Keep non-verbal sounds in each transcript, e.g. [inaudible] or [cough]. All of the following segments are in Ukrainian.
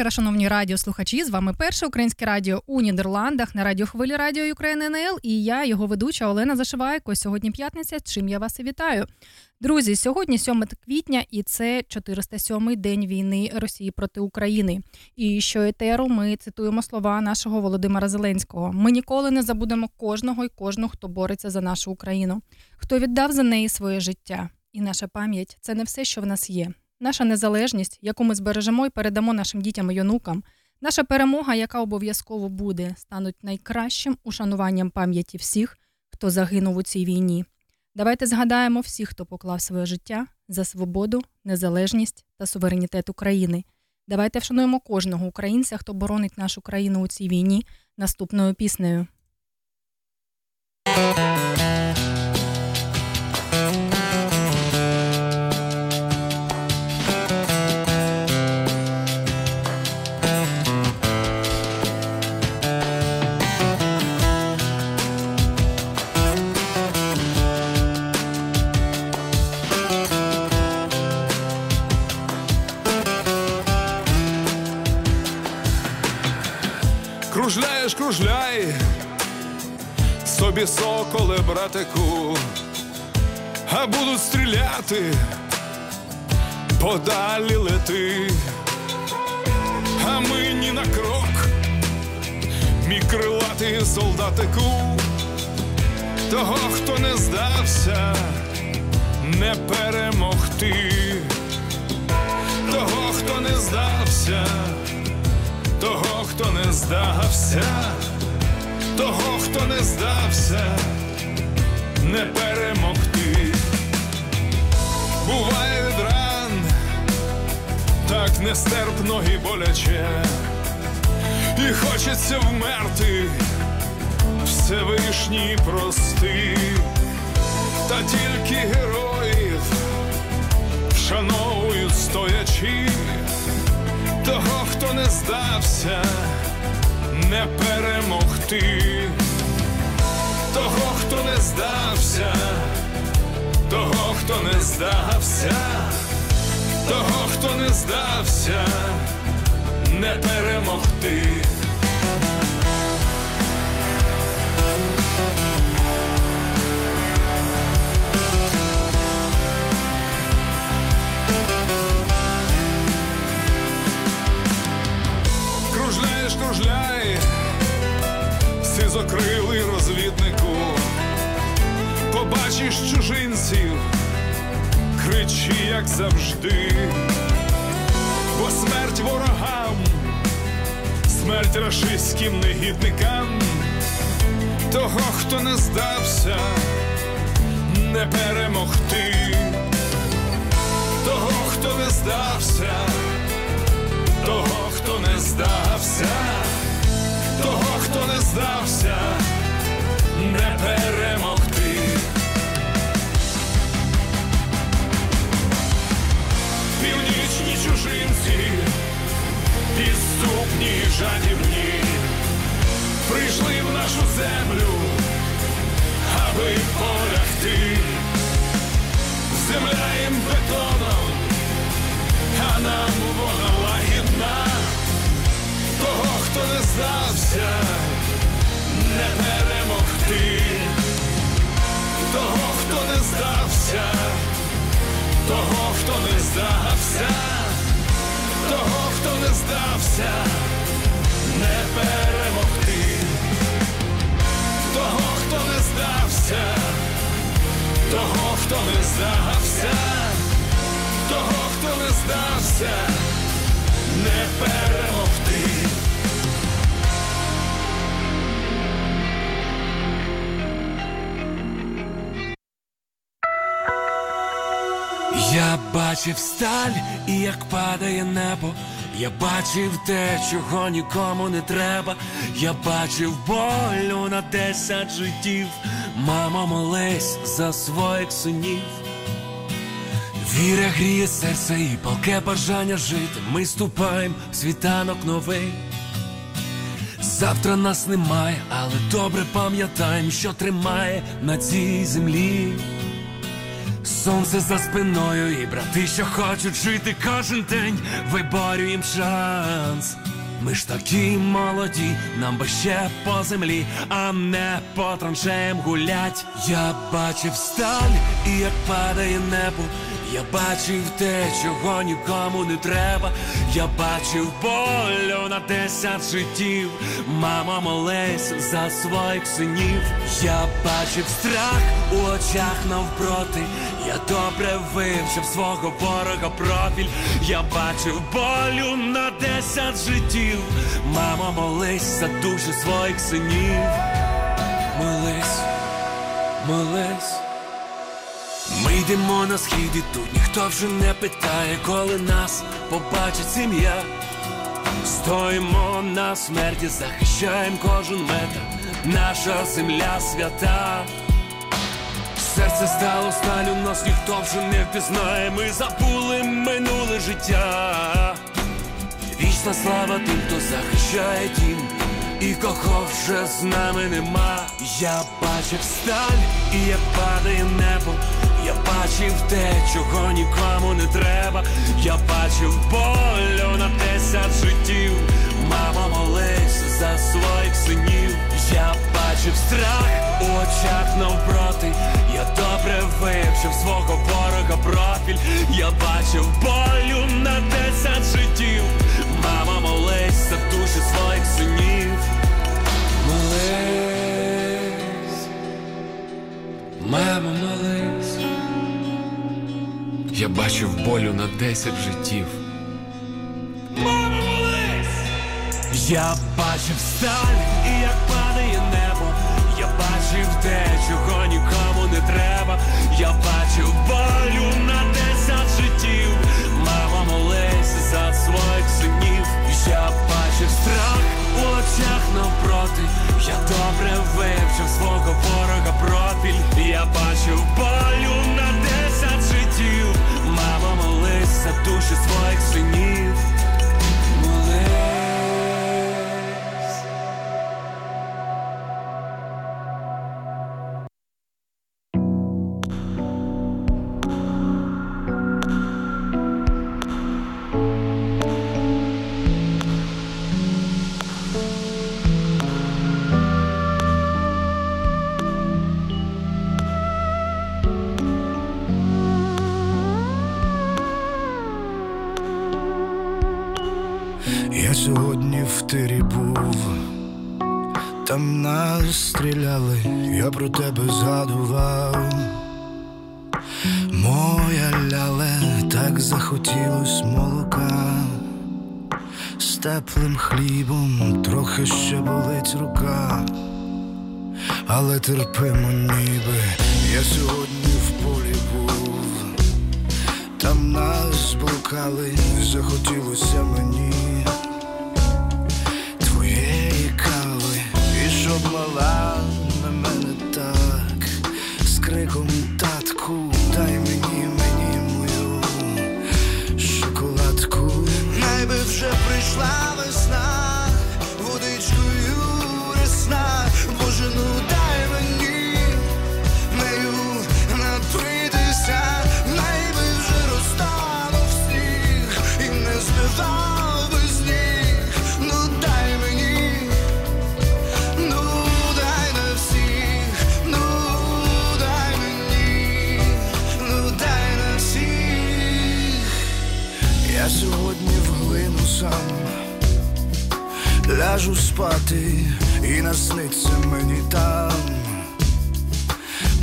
Вечора, шановні радіослухачі. З вами перше українське радіо у Нідерландах на радіохвилі Радіо Україна НЛ і я, його ведуча Олена Зашивайко. Сьогодні п'ятниця. Чим я вас і вітаю. Друзі, сьогодні 7 квітня, і це 407-й день війни Росії проти України. І що етеру ми цитуємо слова нашого Володимира Зеленського: ми ніколи не забудемо кожного і кожну, хто бореться за нашу Україну, хто віддав за неї своє життя. І наша пам'ять це не все, що в нас є наша незалежність, яку ми збережемо і передамо нашим дітям і онукам, наша перемога, яка обов'язково буде, стануть найкращим ушануванням пам'яті всіх, хто загинув у цій війні. Давайте згадаємо всіх, хто поклав своє життя за свободу, незалежність та суверенітет України. Давайте вшануємо кожного українця, хто боронить нашу країну у цій війні наступною піснею. Кружляй, собі соколе, братику, а будуть стріляти, подалі лети, а ми ні на крок, мій крилатий солдатику, того, хто не здався, не перемогти, того, хто не здався того, хто не здався, того, хто не здався, не перемогти. Буває від ран, так нестерпно і боляче, і хочеться вмерти, Всевишній прости, та тільки героїв вшановують стоячи того, хто не здався, не перемогти, того, хто не здався, того, хто не здався, того, хто не здався, не перемогти. Сизокрилий розвіднику, побачиш чужинців, кричи, як завжди, бо смерть ворогам, смерть рашистським негідникам, того, хто не здався, не перемогти, того, хто не здався того, хто не здався, того, хто не здався, не перемогти. Північні чужинці підступні жадібні, прийшли в нашу землю, аби полягти, земля їм бетоном, а нам вона лагідна, того, хто не здався, не перемогти, того, хто не здався, того, хто не здався того, хто не здався, не перемогти, того, хто не здався, того, хто не здався, того, хто не здався, не перемогти. Бачив сталь і як падає небо. Я бачив те, чого нікому не треба. Я бачив болю на десять життів. Мамо, молись за своїх синів. Віра гріє серце і палке бажання жити. Ми ступаємо в світанок новий. Завтра нас немає, але добре пам'ятаємо, що тримає на цій землі. Сонце за спиною і брати, що хочуть жити кожен день, виборюєм шанс. Ми ж такі молоді, нам би ще по землі, а не по траншеям гулять. Я бачив сталь і як падає небо. Я бачив те, чого нікому не треба. Я бачив болю на десять життів. Мама молись за своїх синів. Я бачив страх у очах навпроти. Я добре вивчив свого ворога профіль. Я бачив болю на десять життів. Мама, молись за душі своїх синів. Молись, молись. Ми йдемо на схід і тут ніхто вже не питає, коли нас побачить сім'я. Стоїмо на смерті, захищаємо кожен метр, наша земля свята. Серце стало сталю, нас ніхто вже не впізнає, ми забули минуле життя. Вічна слава тим, хто захищає дім, і кого вже з нами нема. Я бачив сталь, і як падає небо. Бачив те, чого нікому не треба. Я бачив болю на десять життів. Мама молись за своїх синів. Я бачив страх у очах навпроти. Я добре вивчив свого ворога профіль. Я бачив болю на десять життів. Мама молись за душі своїх синів. Молись, мама, молись. Я бачив болю на десять життів. Мама, молись! Я бачив сталь і як падає небо. Я бачив те, чого нікому не треба. Я бачив болю на десять життів. Мама, молись за своїх синів. Я бачив страх у очах навпроти. Я добре вивчив свого ворога профіль. Я бачив болю на десять життів. Мама, молись за душі своїх синів. Стріляли, я про тебе згадував. Моя ляле, так захотілось молока, з теплим хлібом трохи ще болить рука, але терпимо ніби, я сьогодні в полі був. Там нас блукали, захотілося мені щоб на мене так, з криком татку, дай мені, мені мою шоколадку. Найби вже прийшла весна, ляжу спати і насниться мені там.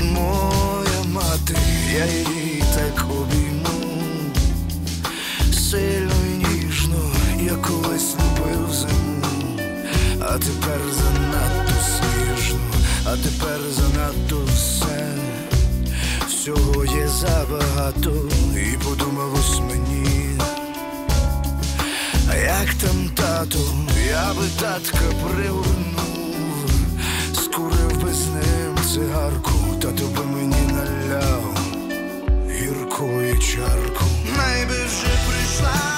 Моя мати, я її так обійму сильно і ніжно, я колись любив зиму, а тепер занадто сніжно, а тепер занадто все. Всього є забагато, і подумалось мені. Як там тату, я би татка привернув, скурив би з ним цигарку, тато би мені наляв гіркої чарку. Найби вже прийшла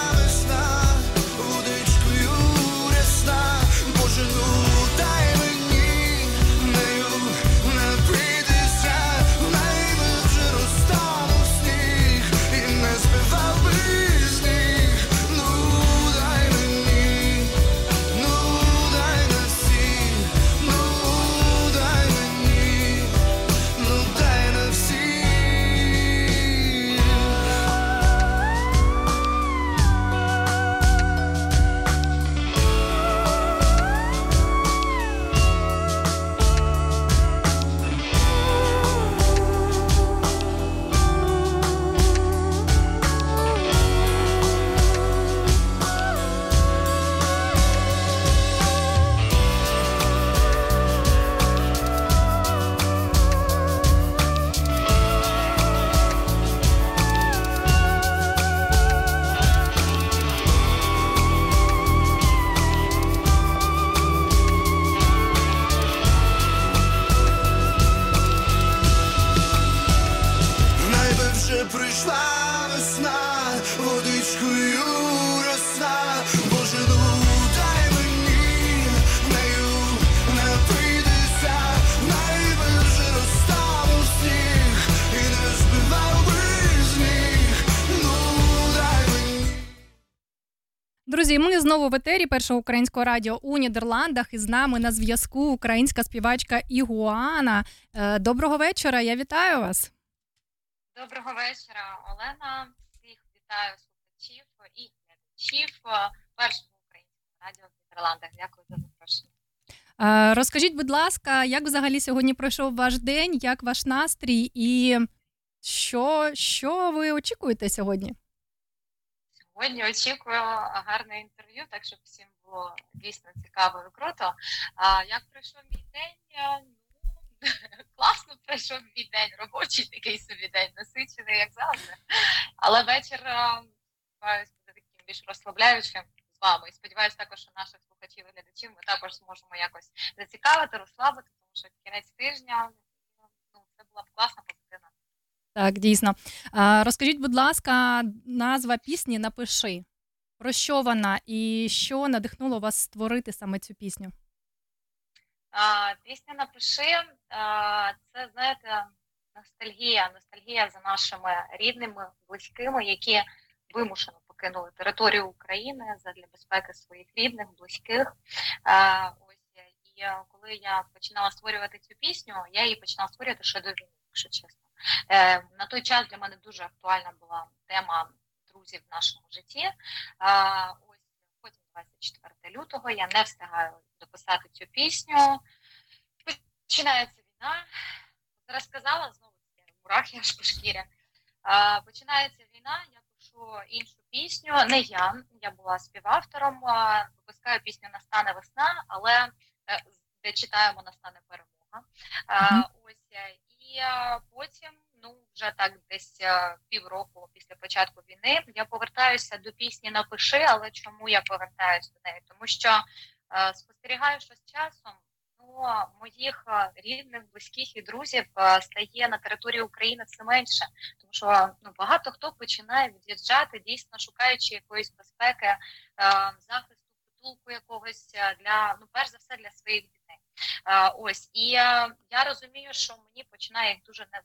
знову в етері першого українського радіо у Нідерландах. І з нами на зв'язку українська співачка Ігуана. Е, Доброго вечора. Я вітаю вас. Доброго вечора, Олена. Всіх вітаю слухачів і глядачів першого українського радіо в Нідерландах. Дякую за запрошення. Е, Розкажіть, будь ласка, як взагалі сьогодні пройшов ваш день, як ваш настрій, і що, що ви очікуєте сьогодні? Сьогодні очікую гарне інтерв'ю, так щоб всім було дійсно цікаво і круто. А як пройшов мій день? Е, Ну, [laughs] класно пройшов мій день, робочий такий собі день, насичений, як завжди. Але вечір е, сподіваюсь, буде таким більш розслабляючим з вами. І сподіваюся, також, що наших слухачів і глядачів ми також зможемо якось зацікавити, розслабити, тому що кінець тижня ну, це була б класна позитивна. Так, дійсно. Е, Розкажіть, будь ласка, назва пісні Напиши. Про що вона і що надихнуло вас створити саме цю пісню? А, пісня напиши. А, це знаєте, ностальгія, ностальгія за нашими рідними, близькими, які вимушено покинули територію України задля безпеки своїх рідних, близьких. А, ось і коли я починала створювати цю пісню, я її починала створювати ще до війни, якщо чесно. Е, на той час для мене дуже актуальна була тема друзів в нашому житті. Ось потім 24 лютого я не встигаю дописати цю пісню. Починається війна. Зараз сказала знову мурахи аж по шкірі. Починається війна, я пишу іншу пісню. Не я, я була співавтором. Випускаю пісню Настане весна, але е, де читаємо Настане перемога. Ось е, і е, потім, ну вже так десь е, півроку після початку війни, я повертаюся до пісні Напиши, але чому я повертаюся до неї? Тому що е, спостерігаю, що з часом ну, моїх е, рідних, близьких і друзів е, стає на території України все менше, тому що ну багато хто починає від'їжджати, дійсно шукаючи якоїсь безпеки, е, захисту в чогось для ну, перш за все, для своїх дітей. Ось і я розумію, що мені починає їх дуже не.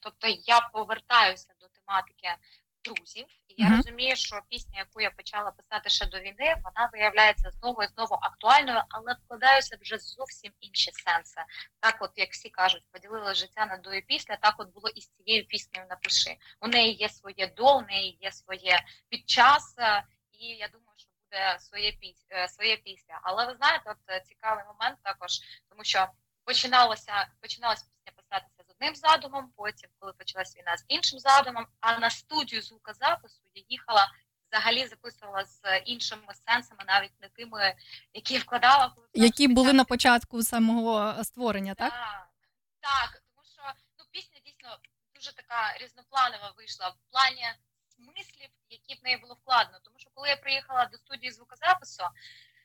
Тобто я повертаюся до тематики друзів, і я uh-huh. розумію, що пісня, яку я почала писати ще до війни, вона виявляється знову і знову актуальною, але вкладаються вже зовсім інші сенси. Так, от як всі кажуть, поділили життя на до і після. Так, от було і з цією піснею напиши. У неї є своє до, у неї є своє під час, е, і я думаю, що буде своє піс е, своє після. Але ви знаєте, от е, цікавий момент також, тому що починалося пісня з одним задумом, потім, коли почалась війна з іншим задумом. А на студію звукозапису я їхала взагалі записувала з іншими сенсами, навіть не тими, які вкладала які були на початку самого створення, так? Так, так, тому що ну пісня дійсно дуже така різнопланова вийшла в плані смислів, які в неї було вкладено. Тому що коли я приїхала до студії звукозапису,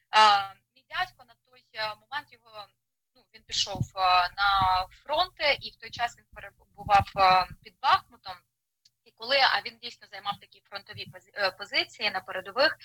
а, мій дядько на той е, момент його ну він пішов е, на фронт, і в той час він перебував е, під Бахмутом. І коли а він дійсно займав такі фронтові позиції на передових,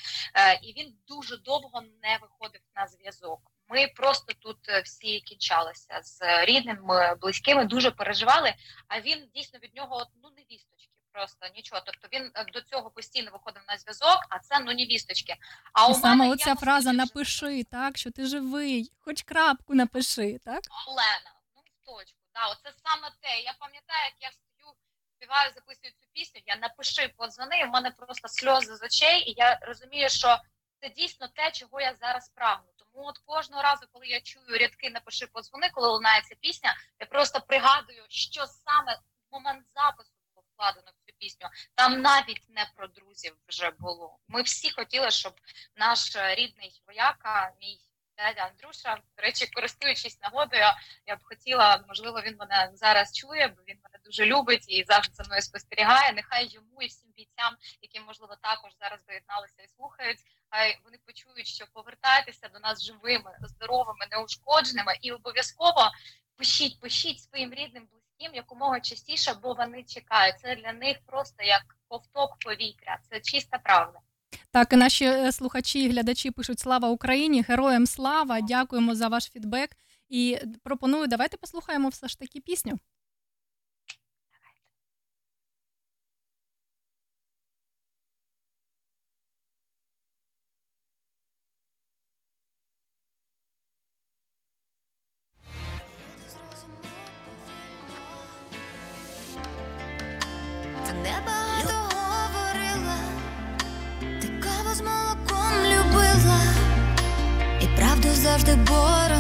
і він дуже довго не виходив на зв'язок. Ми просто тут всі кінчалися з рідними, близькими, дуже переживали. А він дійсно від нього ну невісточки просто нічого. Тобто він е, до цього постійно виходив на зв'язок, а це ну невісточки. А у саме мене оця фраза напиши, так що ти живий, хоч крапку напиши, так Олена, ну в точку. Да, оце саме те. Я пам'ятаю, як я стою, співаю, записую цю пісню. Я напиши, подзвони. У мене просто сльози з очей, і я розумію, що це дійсно те, чого я зараз прагну. Тому от кожного разу, коли я чую рядки напиши, подзвони, коли лунає ця пісня, я просто пригадую, що саме в момент запису вкладено в цю пісню. Там навіть не про друзів вже було. Ми всі хотіли, щоб наш рідний вояка, мій дядя Андрюша, до речі, користуючись нагодою, я б хотіла, можливо, він мене зараз чує, бо він мене дуже любить і завжди за мною спостерігає. Нехай йому і всім бійцям, які можливо також зараз доєдналися і слухають. Хай вони почують, що повертайтеся до нас живими, здоровими, неушкодженими, і обов'язково пишіть, пишіть своїм рідним близьким якомога частіше, бо вони чекають. Це для них просто як ковток повітря. Це чиста правда. Так, і наші е, слухачі і глядачі пишуть Слава Україні! Героям слава! Дякуємо за ваш фідбек. І пропоную, давайте послухаємо все ж таки пісню. Завжди боронила.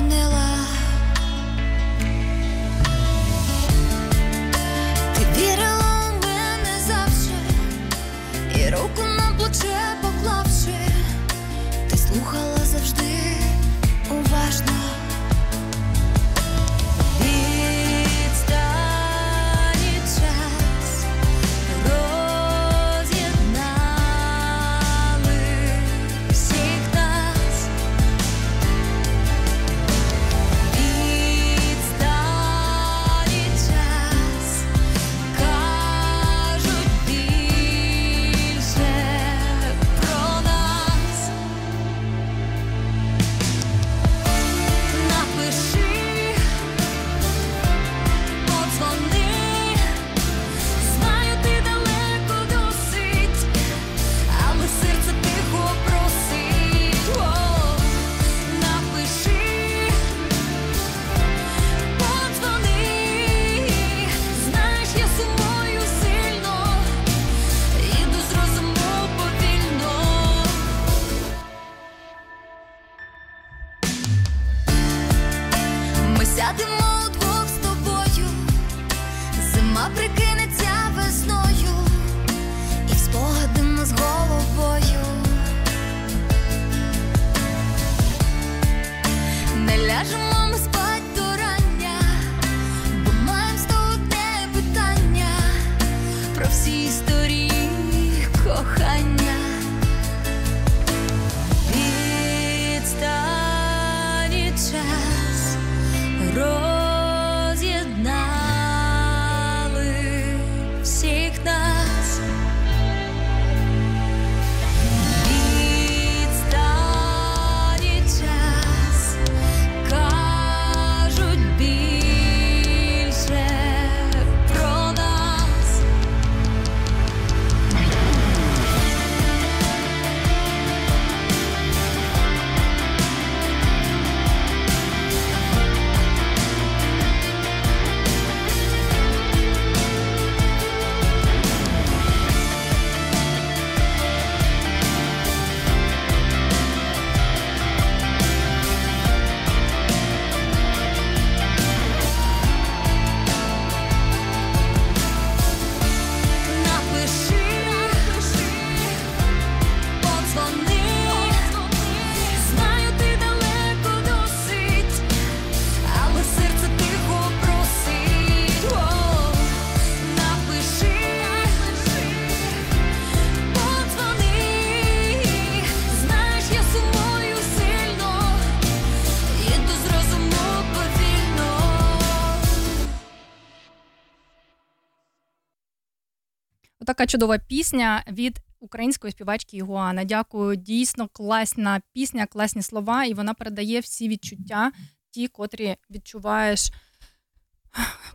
Така чудова пісня від української співачки Ігуана. Дякую, дійсно класна пісня, класні слова, і вона передає всі відчуття, ті, котрі відчуваєш,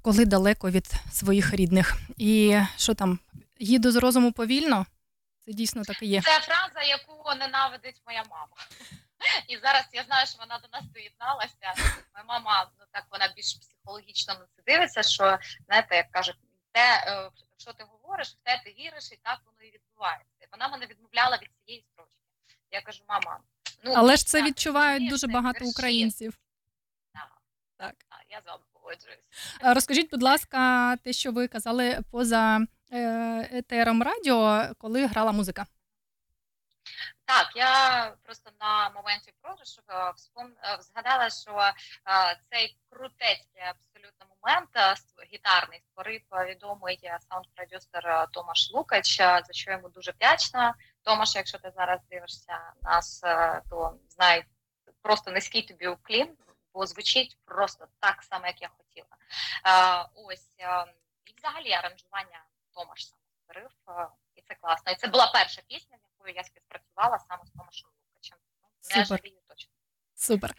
коли далеко від своїх рідних. І що там, їду з розуму повільно? Це дійсно так і є. Це фраза, яку ненавидить моя мама. І зараз я знаю, що вона до нас доєдналася. Моя мама, ну так вона більш психологічно на це дивиться, що знаєте, як кажуть, те, е, що ти говориш, в те ти віриш, і так воно і відбувається. Вона мене відмовляла від цієї строчки. Я кажу, мама, ну Але ж це так, відчувають дуже багато верші. українців. Так, Так. так, я з вами погоджуюсь. Розкажіть, будь ласка, те, що ви казали поза е, етером радіо, коли грала музика. Так, я просто на моменті програшу е, е, згадала, що е, цей крутецький абсолютно момент гітарний створив відомий саунд-продюсер Томаш Лукач, за що йому дуже вдячна. Томаш, якщо ти зараз дивишся нас, то знай просто низький тобі уклін, бо звучить просто так само, як я хотіла. Ось і взагалі аранжування Томаш сам створив, і це класно. І це була перша пісня, якою я співпрацювала саме з Томашем Лукачем. Не Супер. жалію точно. Супер.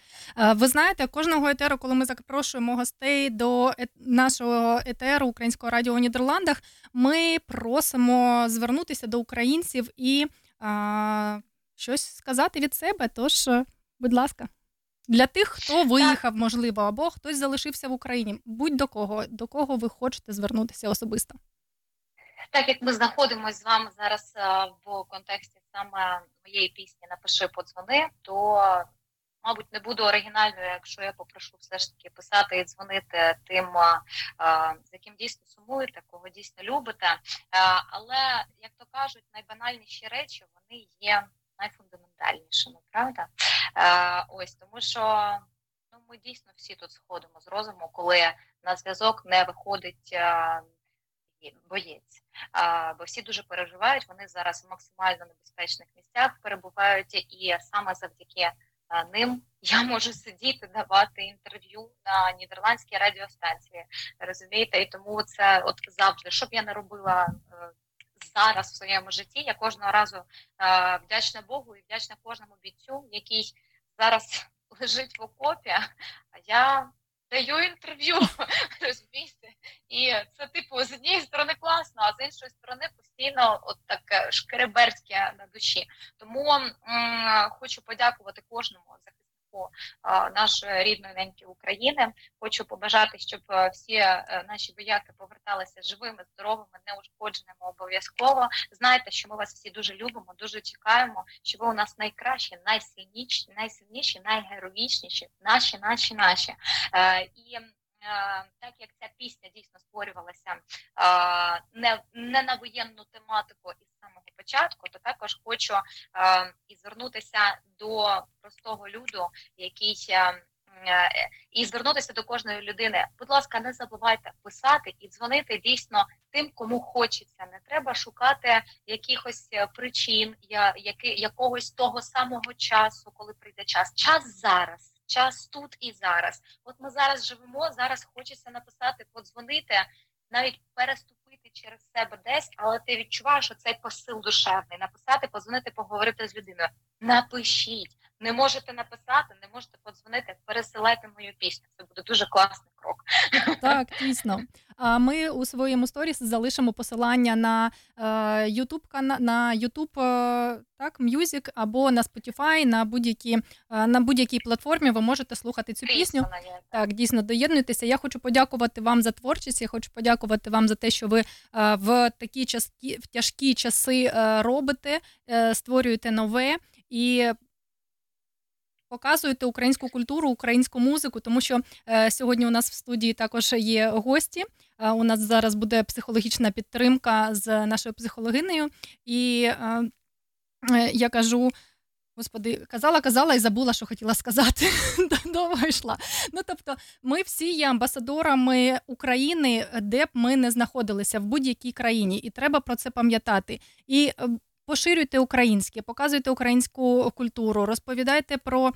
Ви знаєте, кожного етеру, коли ми запрошуємо гостей до нашого етеру українського радіо у Нідерландах, ми просимо звернутися до українців і а, щось сказати від себе. Тож, е, будь ласка, для тих, хто виїхав, можливо, або хтось залишився в Україні, будь до кого, до кого ви хочете звернутися особисто. Так як ми знаходимося з вами зараз е, в контексті саме моєї пісні Напиши подзвони, то мабуть не буду оригінальною, якщо я попрошу все ж таки писати і дзвонити тим, е, е, з яким дійсно сумуєте, кого дійсно любите. Але як то кажуть, найбанальніші речі вони є найфундаментальнішими, правда? Ось тому що ну, ми дійсно всі тут сходимо з розуму, коли на зв'язок не виходить. Е, Боєць, а, бо всі дуже переживають. Вони зараз в максимально небезпечних місцях перебувають, і саме завдяки а, ним я можу сидіти, давати інтерв'ю на нідерландській радіостанції. Розумієте, і тому це от завжди, що б я не робила е, зараз в своєму житті, я кожного разу е, вдячна Богу і вдячна кожному бійцю, який зараз лежить в окопі, а я даю інтерв'ю, [laughs] розумієте? І це, типу, з однієї сторони класно, а з іншої сторони постійно от таке шкереберське на душі. Тому м, хочу подякувати кожному захиснику а, нашої рідної неньки України. Хочу побажати, щоб е, всі е, наші вояки поверталися живими, здоровими, неушкодженими обов'язково. Знайте, що ми вас всі дуже любимо, дуже чекаємо, що ви у нас найкращі, найсильніші, найсильніші, найгероїчніші, наші, наші, наші. Е, і так як ця пісня дійсно створювалася не, не на воєнну тематику із самого початку, то також хочу е, і звернутися до простого люду, який е, е, і звернутися до кожної людини. Будь ласка, не забувайте писати і дзвонити дійсно тим, кому хочеться. Не треба шукати якихось е, причин, якогось того самого часу, коли прийде час. Час зараз. Час тут і зараз. От ми зараз живемо. Зараз хочеться написати, подзвонити, навіть переступити через себе десь, але ти відчуваєш що цей посил душевний. Написати, позвонити, поговорити з людиною. Напишіть. Не можете написати, не можете подзвонити, пересилайте мою пісню. Це буде дуже класний крок. Так, дійсно. А ми у своєму сторіс залишимо посилання на е, YouTube на YouTube, е, так, Music або на Spotify, на будь-які е, на будь-якій платформі. Ви можете слухати цю пісню. Так, дійсно доєднуйтеся. Я хочу подякувати вам за творчість. Я хочу подякувати вам за те, що ви в такі часки, в тяжкі часи робите, створюєте нове і. Показуєте українську культуру, українську музику, тому що е, сьогодні у нас в студії також є гості. Е, у нас зараз буде психологічна підтримка з нашою психологинею. І е, я кажу: Господи, казала, казала і забула, що хотіла сказати. [laughs] Довго йшла. Ну тобто, ми всі є амбасадорами України, де б ми не знаходилися в будь-якій країні, і треба про це пам'ятати. І Поширюйте українське, показуйте українську культуру, розповідайте про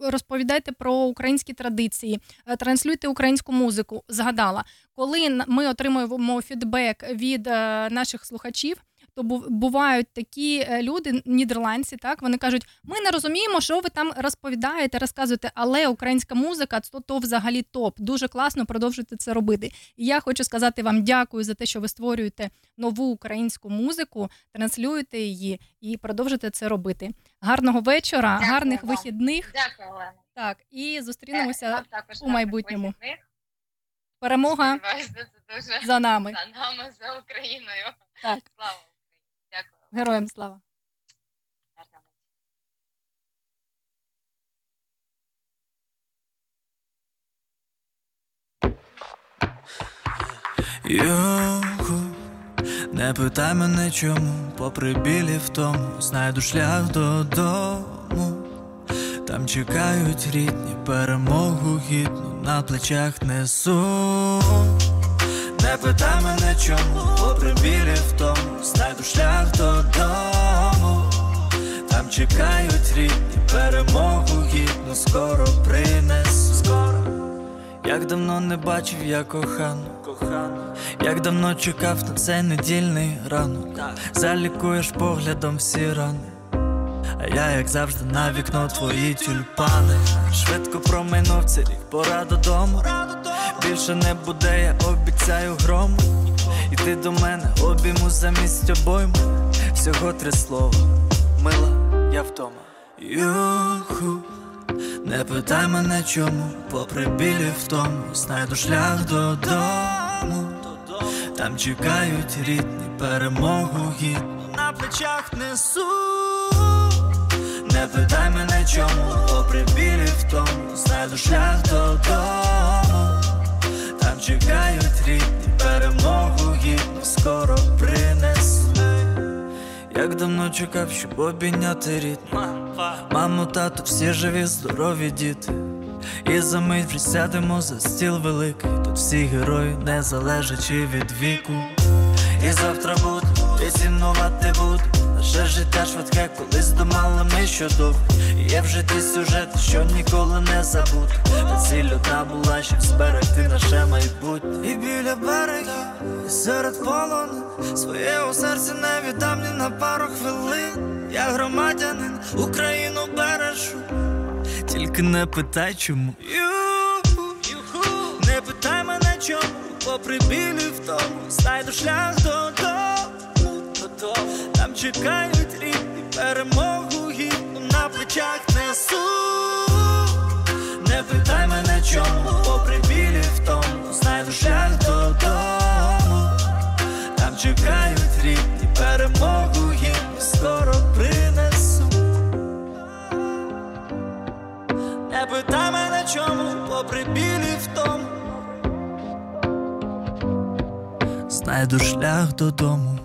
розповідайте про українські традиції, транслюйте українську музику. Згадала, коли ми отримуємо фідбек від наших слухачів то бувають такі е, люди, нідерландці, так вони кажуть: ми не розуміємо, що ви там розповідаєте, розказуєте, але українська музика то, то взагалі топ. Дуже класно продовжуйте це робити. І я хочу сказати вам дякую за те, що ви створюєте нову українську музику, транслюєте її і продовжуєте це робити. Гарного вечора, дякую гарних вам. вихідних. Дякую, Олена. Так, і зустрінемося у майбутньому. Вихідних. Перемога за нами. За нами, за Україною. Так. Слава Героям слава. Йоху, не питай мене чому, попри білі в тому, знайду шлях додому. Там чекають рідні, перемогу гідну на плечах несу. Не питай мене чому, попри білі в тому, знайду шлях додому, там чекають рідні, перемогу гідно, скоро принесу. Скоро, як давно не бачив я кохану, кохану, як давно чекав на цей недільний ранок, залікуєш поглядом всі рани. А я, як завжди, на вікно твої тюльпани. Швидко промайнув цей рік, пора додому. Більше не буде, я обіцяю грому. Іди до мене, обійму замість обойму. Всього три слова, мила, я вдома. Юху, не питай мене чому, попри білі в тому, знайду шлях додому. Там чекають рідні, перемогу гідну на плечах несу. Не питай мене чому, попри білі в тому, знайду шлях додому. Там чекають рідні, перемогу гідну скоро принесу. Як давно чекав, щоб обійняти рідну Маму, тату, всі живі, здорові діти. І за мить вже сядемо за стіл великий. Тут всі герої, не залежачи від віку. І завтра буду, і цінувати буду. Наше життя швидке, колись думали ми що довго Є в житті сюжет, що ніколи не забути Та ціль одна була, щоб зберегти наше майбутнє. І біля берегів, і серед полону Своє у серці не віддам ні на пару хвилин. Я громадянин, Україну бережу. Тільки не питай чому. Не питай мене чому, попри білі в тому Знайду шлях додому там чекають рідні, перемогу гідну на плечах несу. Не питай мене чому, попри білі в тому, знайду шлях додому. Там чекають рідні, перемогу гідну скоро принесу. Не питай мене чому, попри білі в тому. Знайду шлях додому.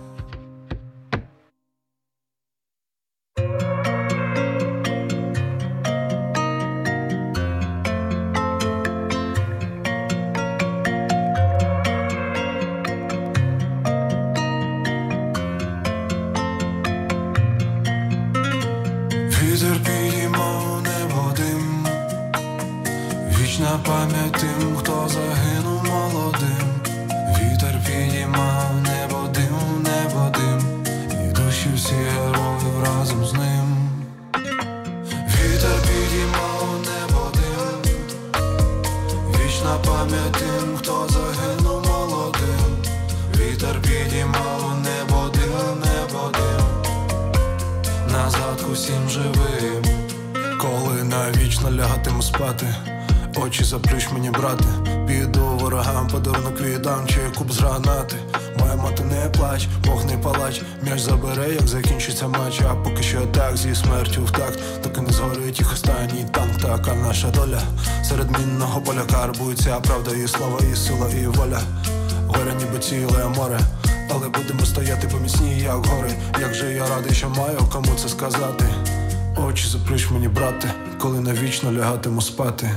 Кому це сказати. Очі заплющ мені, брате, коли навічно лягатиму спати.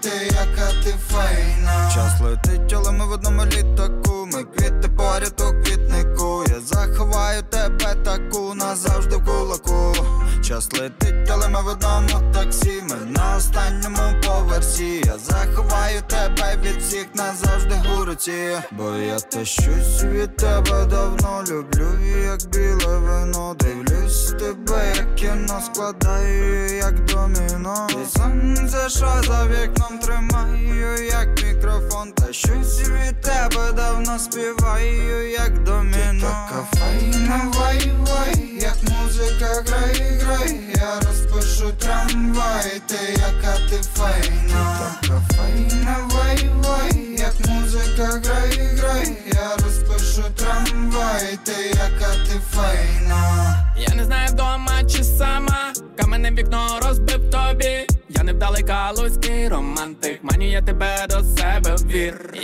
Ти яка ти файна. Час летить, але ми в одному літаку, ми квіти поряд у квітнику, я заховаю тебе таку назавжди в кулаку. Час летить, але ми в одному таксі, ми на останньому поверсі. Я заховаю тебе від всіх назавжди у руці. Бо я те щось від тебе давно люблю, як біле вино. Дивлюсь тебе, як кіно складаю, як доміно. І сонце, що за вікном тримаю, як мікрофон. Та щось від тебе давно співаю, як доміно. Ти така файна, вай, вай, як музика грай, грай, я розпишу трамвай, ти яка ти файна, ти така файна, вай, вай, як музика грай, грай, я розпишу трамвай, ти яка ти файна. Я не знаю вдома чи сама, каменне вікно розбив тобі. Я невдалий калузький романтик, маню я тебе до себе в.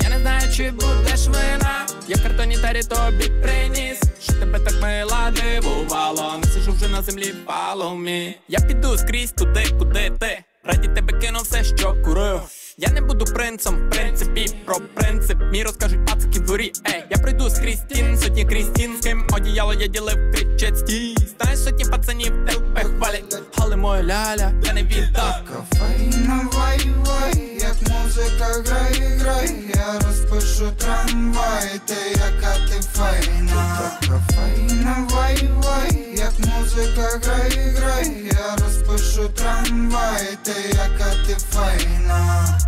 Я не знаю, чи будеш вина, я картоні тарі тобі приніс, що тебе так мила дивувало. Не сижу вже на землі me Я піду скрізь туди, куди ти. Раді тебе кинув все, що курив. Я не буду принцем, в принципі, про принцип мій розкажуть пацики в дворі. Ей, я прийду з Крістін, сотні Крістін, з ким одіяло я ділив кричать стій. Знаєш, сотні пацанів тебе хвалять, але моя ляля, я не віддав. Така файна, вай, вай, як музика грай, грай, я розпишу трамвай, ти яка ти файна, Ти така файна, вай, вай, як музика грай, грай, я розпишу трамвай, ти яка ти файна.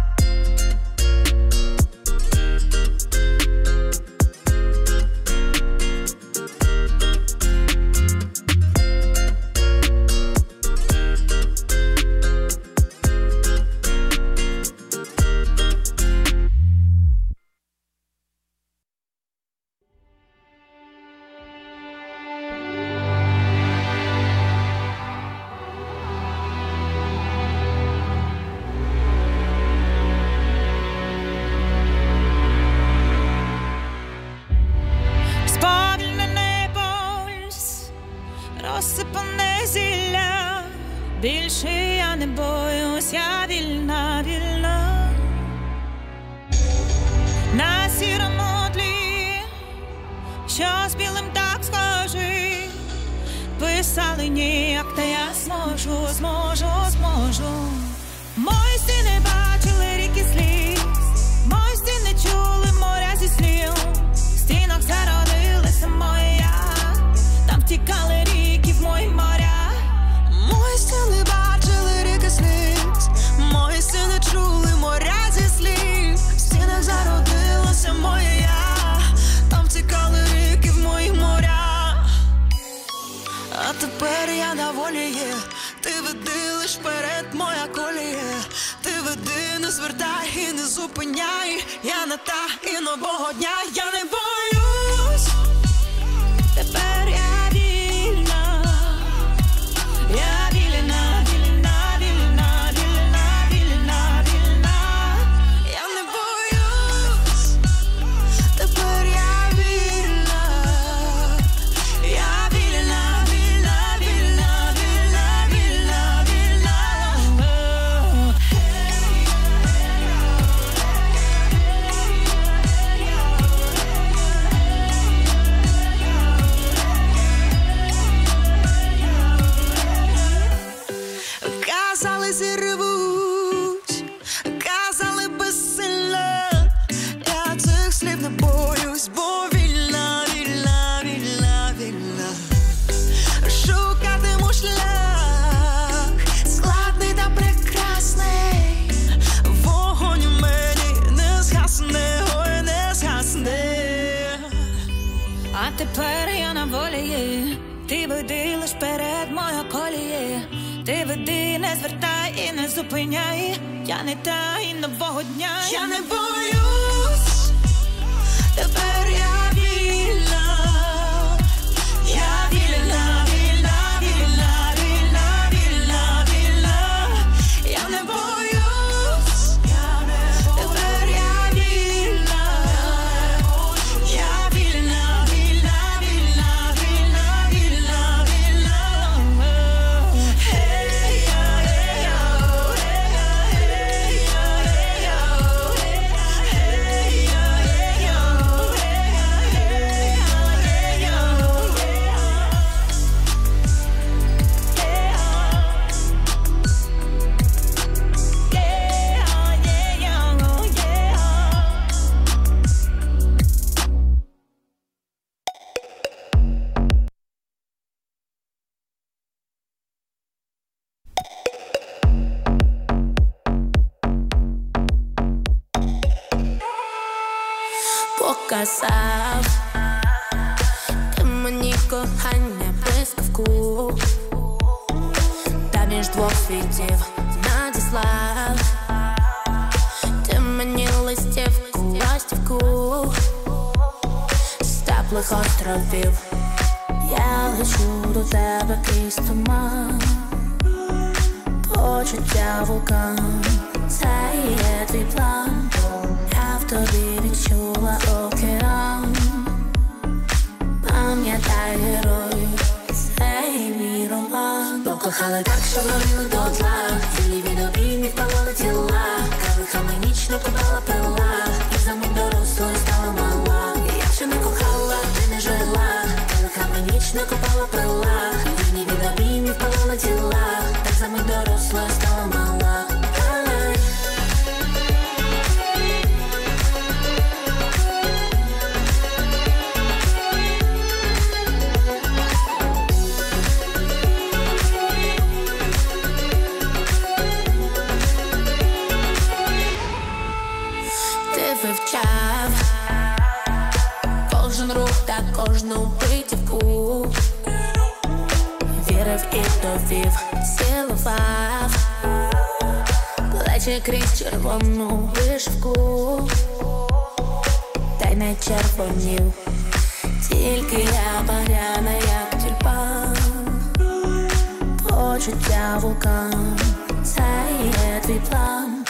це є твій план,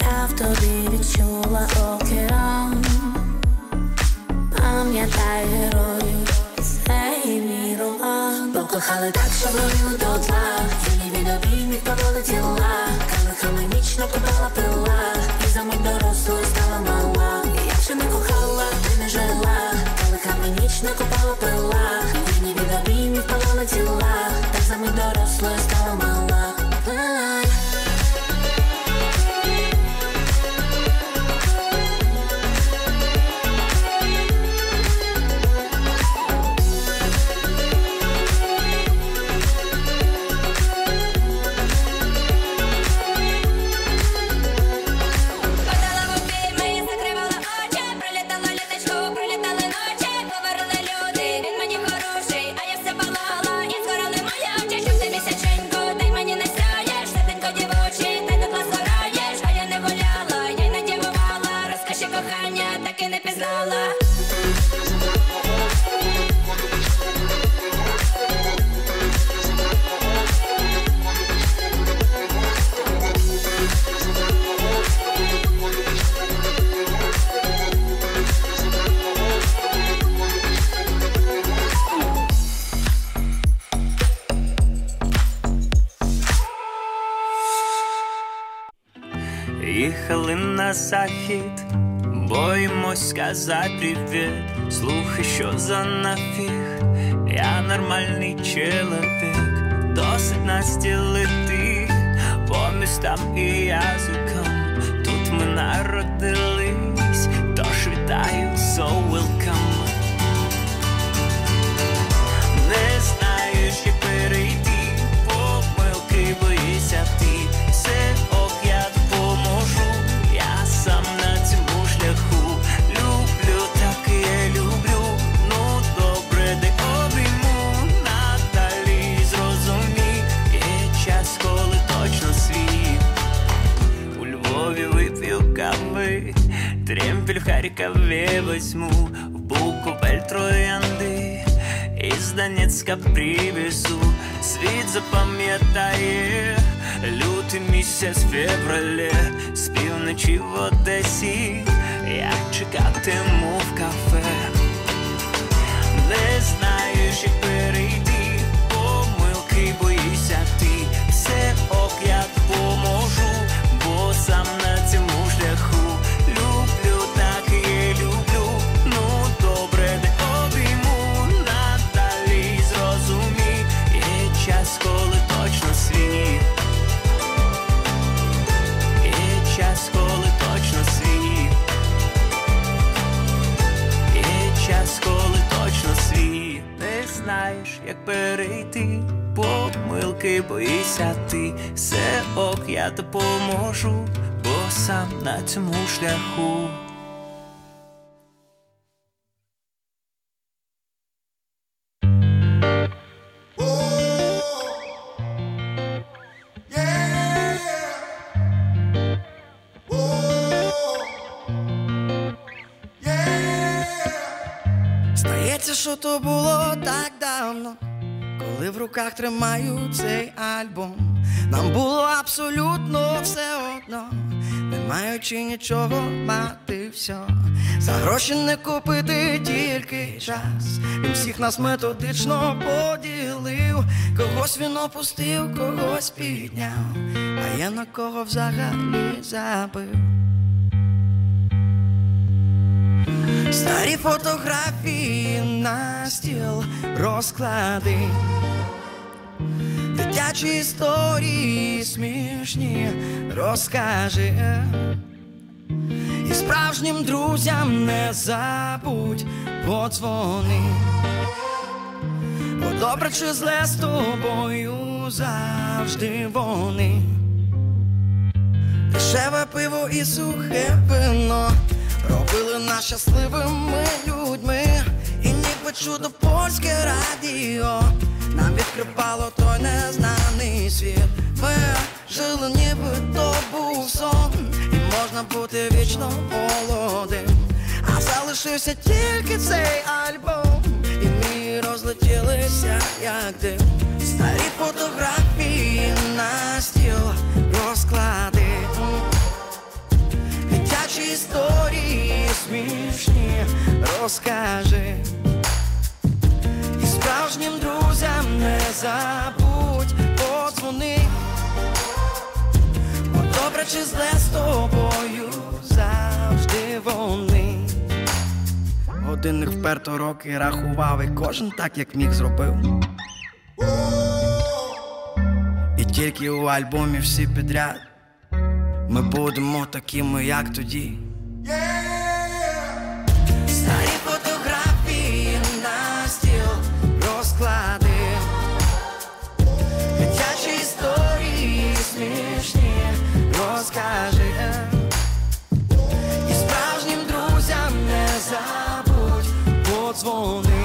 я в тобі відчула океан, пам'ятай героїв, це і мій роман. Покохали так, що горіли до тла, і від обіймів повели тіла, Калихами ніч накопала і за мить дорослою стала мала. Якщо не кохала, ти не жила, Калихами ніч накопала пила. що за нафіг, я нормальний чоловік, досить настілити по містам і я Харькове возьму в буквель троянди, Із Донецька привезу, світ запам'ятає лютий місяць феврале, з півночі в Одесі, я чекатиму в кафе, не знаю, що. перейти, помилки боїся ти, все ок, я допоможу, бо сам на цьому шляху. Що то було так давно, коли в руках тримаю цей альбом. Нам було абсолютно все одно, не маючи нічого мати все. За гроші не купити тільки час. Він всіх нас методично поділив. Когось він опустив, когось підняв, а я на кого взагалі забив. Старі фотографії на стіл розклади, дитячі історії смішні розкажи. І справжнім друзям не забудь подзвони. Бо добре чи зле з тобою завжди вони. Дешеве пиво і сухе вино робили нас щасливими людьми, і ніби чудо польське радіо нам відкривало той незнаний світ. Ми жили, ніби то був сон, і можна бути вічно молодим. А залишився тільки цей альбом, і ми розлетілися, як дим. Старі фотографії на стіл розклади. Дитячі історії смішні розкажи. І справжнім друзям не забудь подзвони. Бо добре чи зле з тобою завжди вони. Годинник вперто роки рахував, і кожен так, як міг зробив. І тільки у альбомі всі підряд. Ми будемо такими, як тоді. Старі фотографії на стіл розклади. Дитячі історії смішні розкажи. І справжнім друзям не забудь подзвони.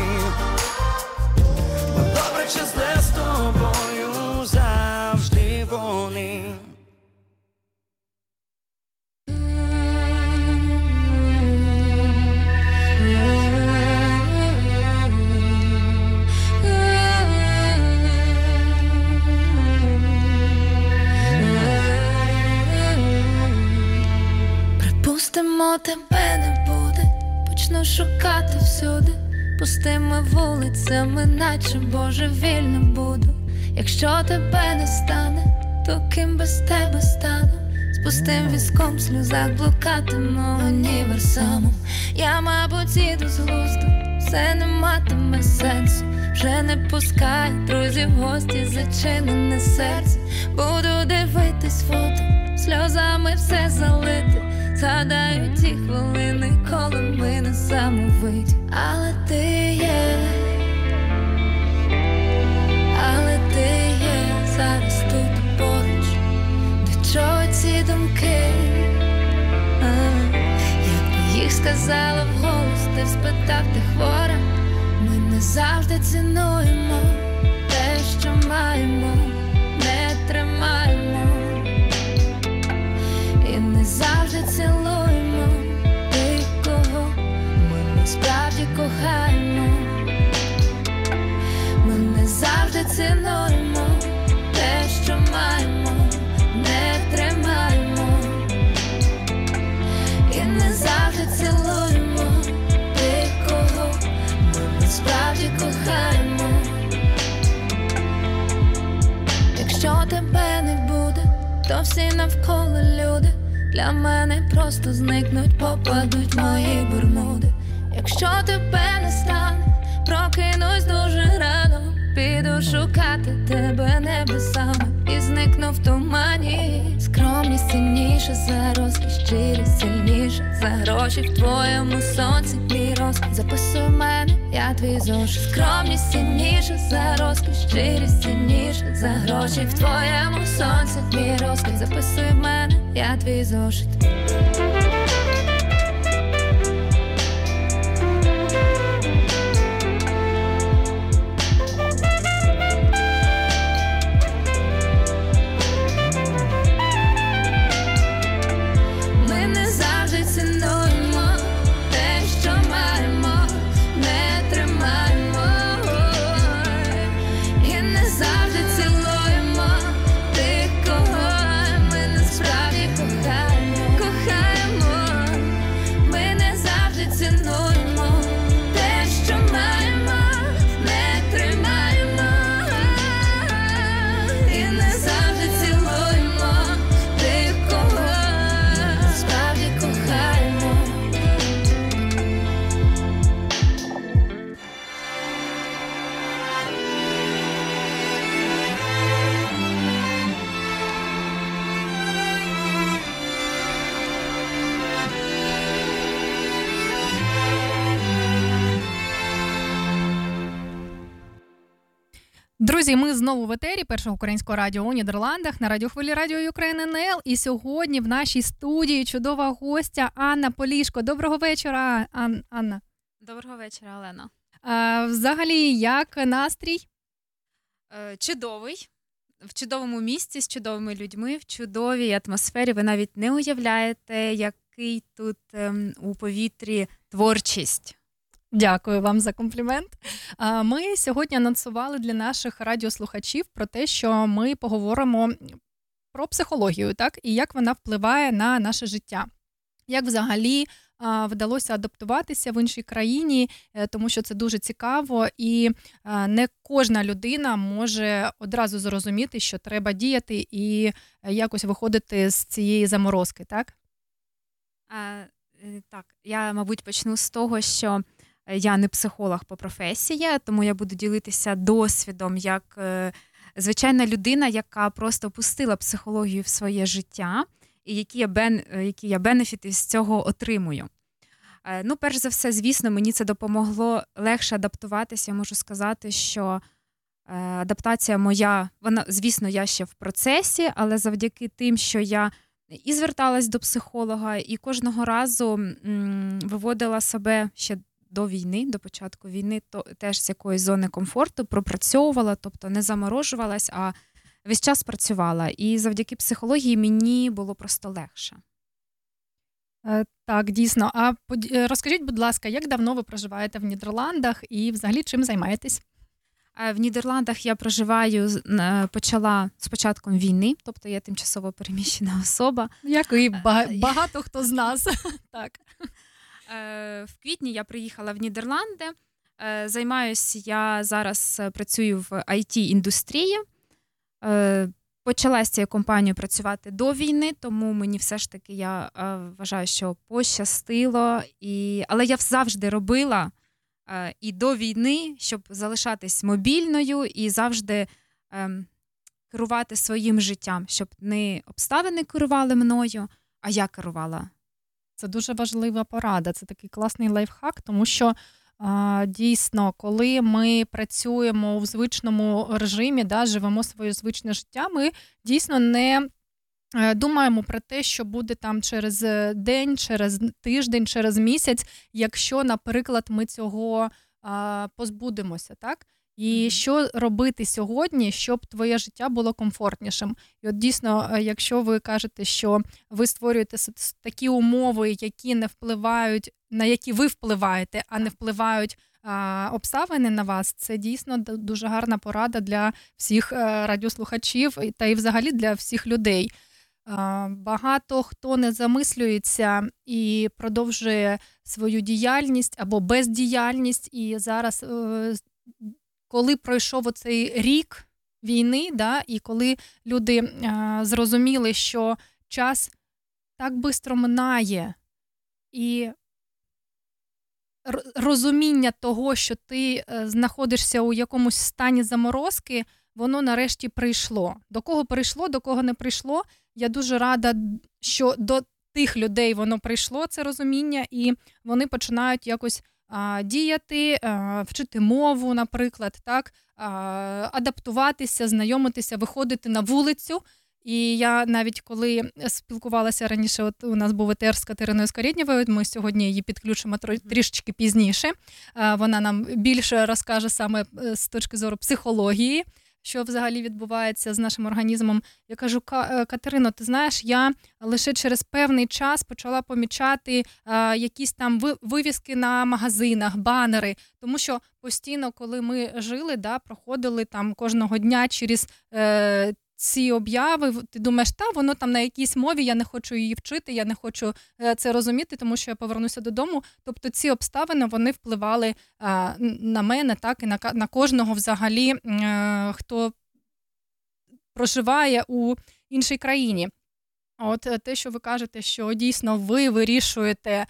Припустимо, тебе не буде, почну шукати всюди, пустими вулицями, наче божевільно буду. Якщо тебе не стане, то ким без тебе стану? З пустим візком в сльозах блукатиму універсамом. Я, мабуть, іду з глузду, все не матиме сенсу. Вже не пускай друзів гості, зачинене серце. Буду дивитись фото, сльозами все залити. Згадаю ті хвилини, коли ми не самовиті. Але ти є, але ти є зараз тут поруч. До чого ці думки? А, Якби їх сказала вголос, ти спитав, ти хвора. Ми не завжди цінуємо першого українського радіо у Нідерландах на радіохвилі Радіо Україна НЛ. І сьогодні в нашій студії чудова гостя Анна Полішко. Доброго вечора, Ан- Анна. Доброго вечора, Олена. А, взагалі, як настрій? Е, Чудовий. В чудовому місці з чудовими людьми, в чудовій атмосфері. Ви навіть не уявляєте, який тут ем, у повітрі творчість. Дякую вам за комплімент. Ми сьогодні анонсували для наших радіослухачів про те, що ми поговоримо про психологію, так і як вона впливає на наше життя. Як взагалі вдалося адаптуватися в іншій країні, е, тому що це дуже цікаво, і не кожна людина може одразу зрозуміти, що треба діяти і е, якось виходити з цієї заморозки, так? Е, е, Так, я, мабуть, почну з того, що я не психолог по професії, тому я буду ділитися досвідом як е, звичайна людина, яка просто пустила психологію в своє життя, і які я, бен, е, які я бенефіти з цього отримую. Е, Ну, перш за все, звісно, мені це допомогло легше адаптуватися. Я можу сказати, що адаптація моя, вона, звісно, я ще в процесі, але завдяки тим, що я і зверталась до психолога, і кожного разу м, виводила себе ще до війни, до початку війни, то теж з якоїсь зони комфорту пропрацьовувала, тобто не заморожувалась, а весь час працювала. І завдяки психології мені було просто легше. Е, Так, дійсно. А е, розкажіть, будь ласка, як давно ви проживаєте в Нідерландах і взагалі чим займаєтесь? Е, В Нідерландах я проживаю почала з початком війни, тобто я тимчасово переміщена особа. Як і багато хто з нас. [laughs] так. Е, В квітні я приїхала в Нідерланди. Е, Займаюся я зараз е, працюю в it індустрії Е, Почала з цією працювати до війни, тому мені все ж таки я вважаю, що пощастило. І... Але я завжди робила і до війни, щоб залишатись мобільною і завжди ем, керувати своїм життям, щоб не обставини керували мною, а я керувала Це дуже важлива порада. Це такий класний лайфхак, тому що дійсно, коли ми працюємо в звичному режимі, да, живемо своє звичне життя, ми дійсно не е, думаємо про те, що буде там через е, день, через тиждень, через місяць, якщо, наприклад, ми цього позбудемося, так? І що робити сьогодні, щоб твоє життя було комфортнішим? І от дійсно, е, якщо ви кажете, що ви створюєте такі умови, які не впливають, на які ви впливаєте, а не впливають а, обставини на вас, це дійсно дуже гарна порада для всіх е, радіослухачів та й взагалі для всіх людей. Багато хто не замислюється і продовжує свою діяльність або бездіяльність. І зараз, е, коли пройшов оцей рік війни, да, і коли люди е, зрозуміли, що час так швидко минає, і розуміння того, що ти е, знаходишся у якомусь стані заморозки, воно нарешті прийшло. До кого прийшло, до кого не прийшло. Я дуже рада, що до тих людей воно прийшло, це розуміння, і вони починають якось діяти, вчити мову, наприклад, так, адаптуватися, знайомитися, виходити на вулицю. І я навіть коли спілкувалася раніше, от у нас був етер з Катериною Скоріднєвою, ми сьогодні її підключимо трішечки пізніше. Вона нам більше розкаже саме е, з точки зору психології, що взагалі відбувається з нашим організмом. Я кажу, е, Катерино, ти знаєш, я лише через певний час почала помічати е, якісь там ви- вивіски на магазинах, банери, тому що постійно, коли ми жили, да, проходили там кожного дня через. Ці обяви, ти думаєш, та воно там на якійсь мові, я не хочу її вчити, я не хочу е, це розуміти, тому що я повернуся додому. Тобто ці обставини вони впливали е, на мене, так і на, на кожного взагалі, е, хто проживає у іншій країні. От те, що ви кажете, що дійсно ви вирішуєте,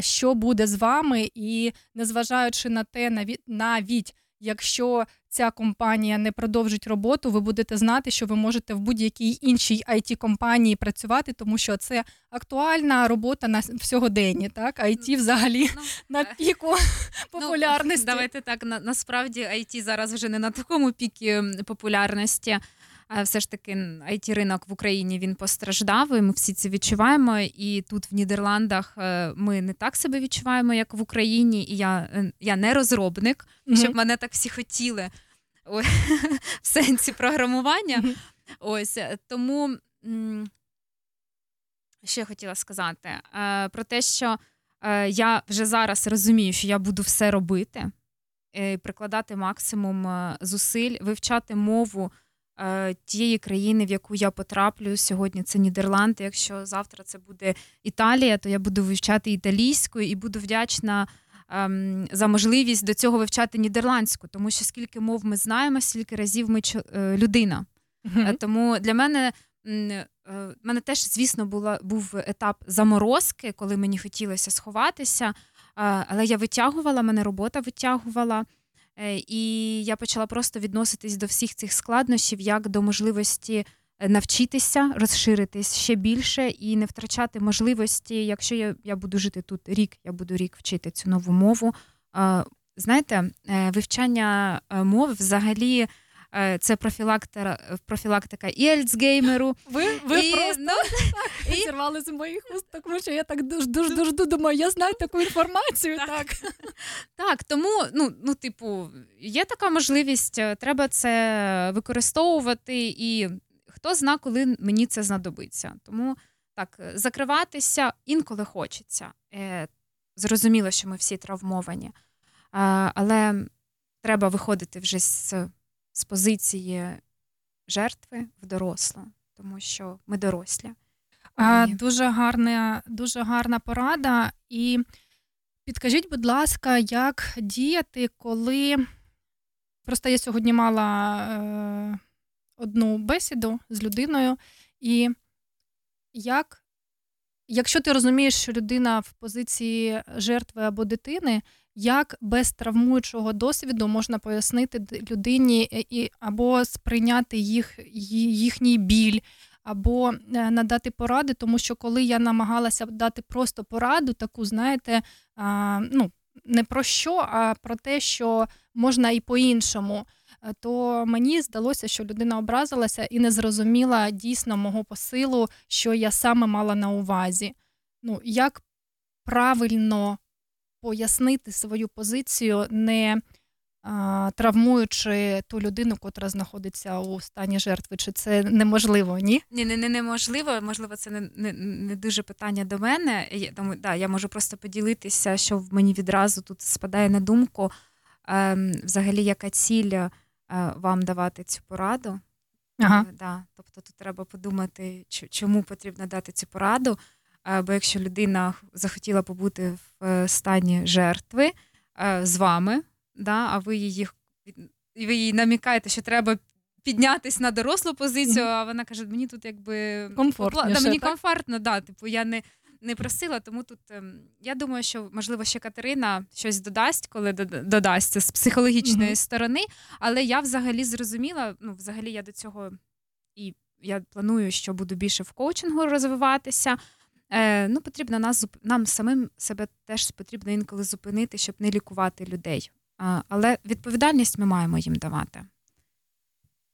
що буде з вами, і незважаючи на те, наві- навіть якщо ця компанія не продовжить роботу, ви будете знати, що ви можете в будь-якій іншій it компанії працювати, тому що це актуальна робота на в сьогоденні. Так, IT взагалі [laughs] на піку [laughs] популярності. Ну, давайте так. На, насправді IT зараз вже не на такому пікі популярності. Все ж таки it ринок в Україні він постраждав, і ми всі це відчуваємо. І тут в Нідерландах е, ми не так себе відчуваємо, як в Україні. І я, е, я не розробник, Мгм. щоб мене так всі хотіли [laughs] в сенсі програмування. Ось е, тому. я хотіла сказати? Про те, що я вже зараз розумію, що я буду все робити, прикладати максимум зусиль, вивчати мову тієї країни, в яку я потраплю. Сьогодні це Нідерланди. Якщо завтра це буде Італія, то я буду вивчати італійську і буду вдячна. ем, За можливість до цього вивчати нідерландську, тому що скільки мов ми знаємо, стільки разів ми е, людина. Е, Тому для мене е, в мене теж, звісно, була, був етап заморозки, коли мені хотілося сховатися. е, Але я витягувала, мене робота витягувала. Е, І я почала просто відноситись до всіх цих складнощів як до можливості е, навчитися, розширитись ще більше і не втрачати можливості. Якщо я, я буду жити тут рік, я буду рік вчити цю нову мову. Е, Знаєте, вивчання мов взагалі. Е, Це профілактика, профілактика і альцгеймеру. Ви, ви і, просто ну, так, зірвали з моїх уст, тому що я так дуже дуже дуже думаю, я знаю таку інформацію. Так. Так, тому, ну, ну, типу, є така можливість, е, треба це використовувати, і хто зна, коли мені це знадобиться. Тому так, закриватися інколи хочеться. Е, Зрозуміло, що ми всі травмовані, але треба виходити вже з, з позиції жертви в дорослу, тому що ми дорослі. А, І- дуже гарна, дуже гарна порада. І підкажіть, будь ласка, як діяти, коли просто я сьогодні мала е, одну бесіду з людиною, і як, якщо ти розумієш, що людина в позиції жертви або дитини, як без травмуючого досвіду можна пояснити людині е, і, або сприйняти їх, їхній біль, або е, надати поради, тому що коли я намагалася дати просто пораду, таку, знаєте, ну, не про що, а про те, що можна і по-іншому, е, то мені здалося, що людина образилася і не зрозуміла дійсно мого посилу, що я саме мала на увазі. Ну, як правильно пояснити свою позицію, не а, травмуючи ту людину, котра знаходиться у стані жертви, чи це неможливо, ні? Ні, не, не неможливо. Можливо, це не, не, не дуже питання до мене. Я, тому, да, я можу просто поділитися, що мені відразу тут спадає на думку, ем, взагалі, яка ціль е, вам давати цю пораду. Ага. Е, Да, тобто тут треба подумати, чому потрібно дати цю пораду. Е, Бо якщо людина захотіла побути в е, стані жертви е, з вами, да, а ви її ви їй намікаєте, що треба піднятись на дорослу позицію, а вона каже: мені тут якби Комфортніше, да, мені комфортно, да, типу, я не, не просила, тому тут ем, я думаю, що можливо ще Катерина щось додасть, коли додасться з психологічної Мгм. сторони. Але я взагалі зрозуміла, ну, взагалі я до цього і я планую, що буду більше в коучингу розвиватися. Е, ну, потрібно нас нам самим себе теж потрібно інколи зупинити, щоб не лікувати людей. А, але відповідальність ми маємо їм давати.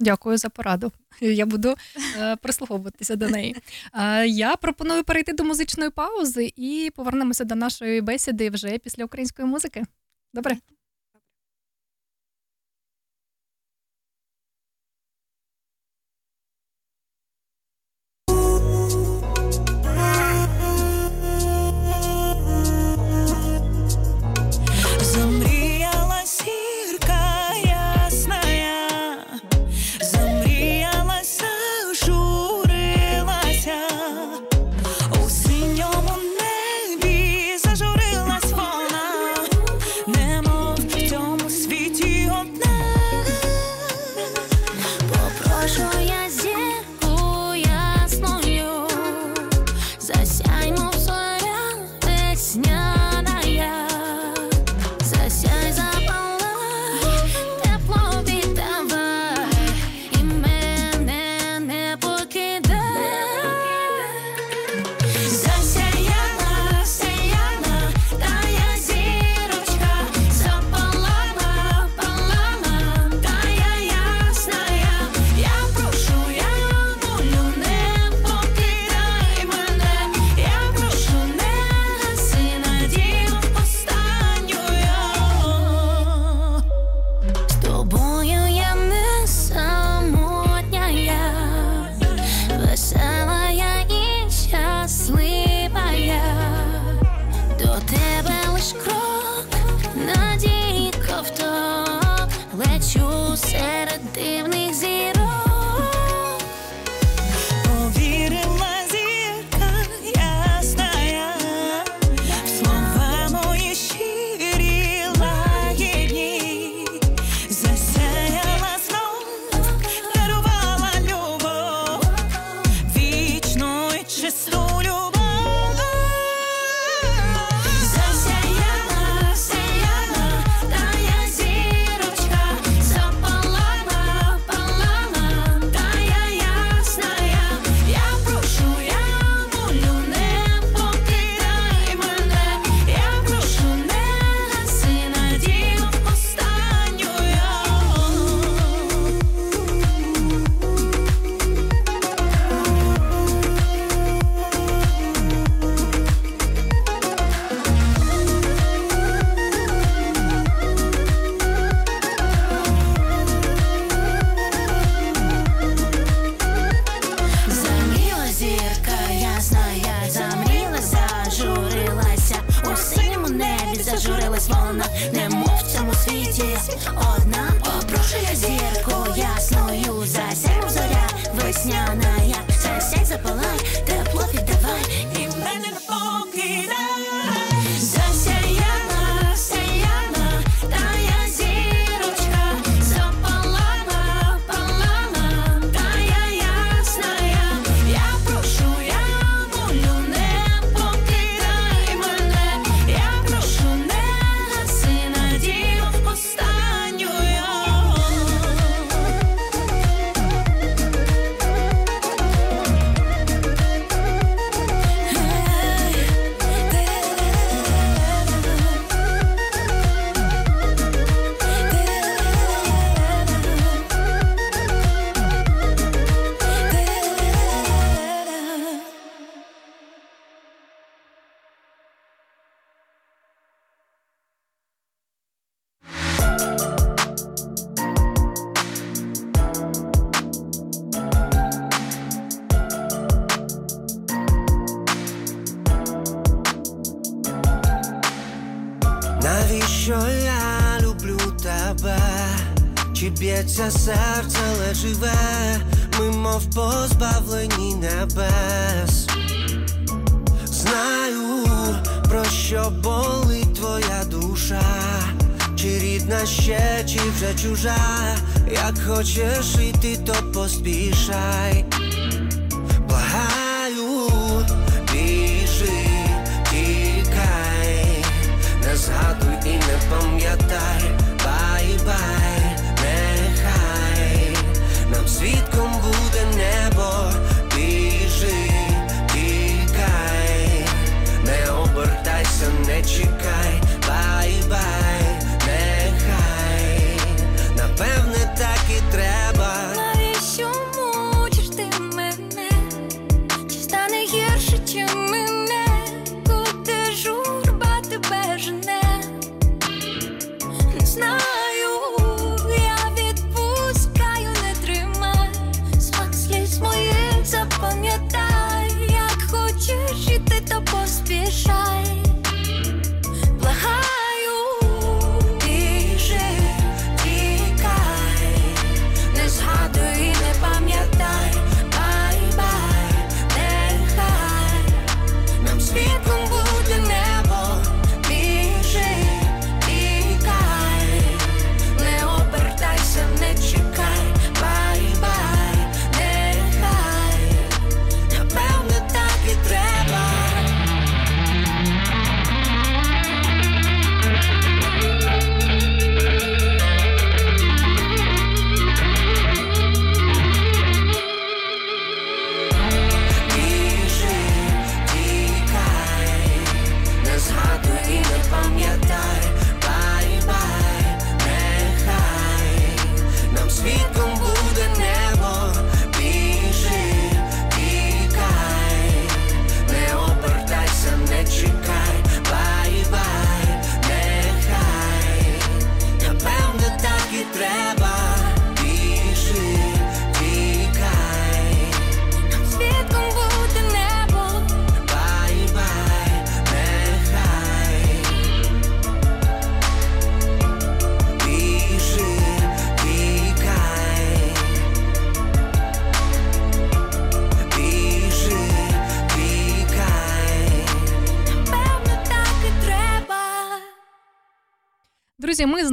Дякую за пораду. [laughs] Я буду е, прислуховуватися до неї. Е, я пропоную перейти до музичної паузи і повернемося до нашої бесіди вже після української музики. Добре?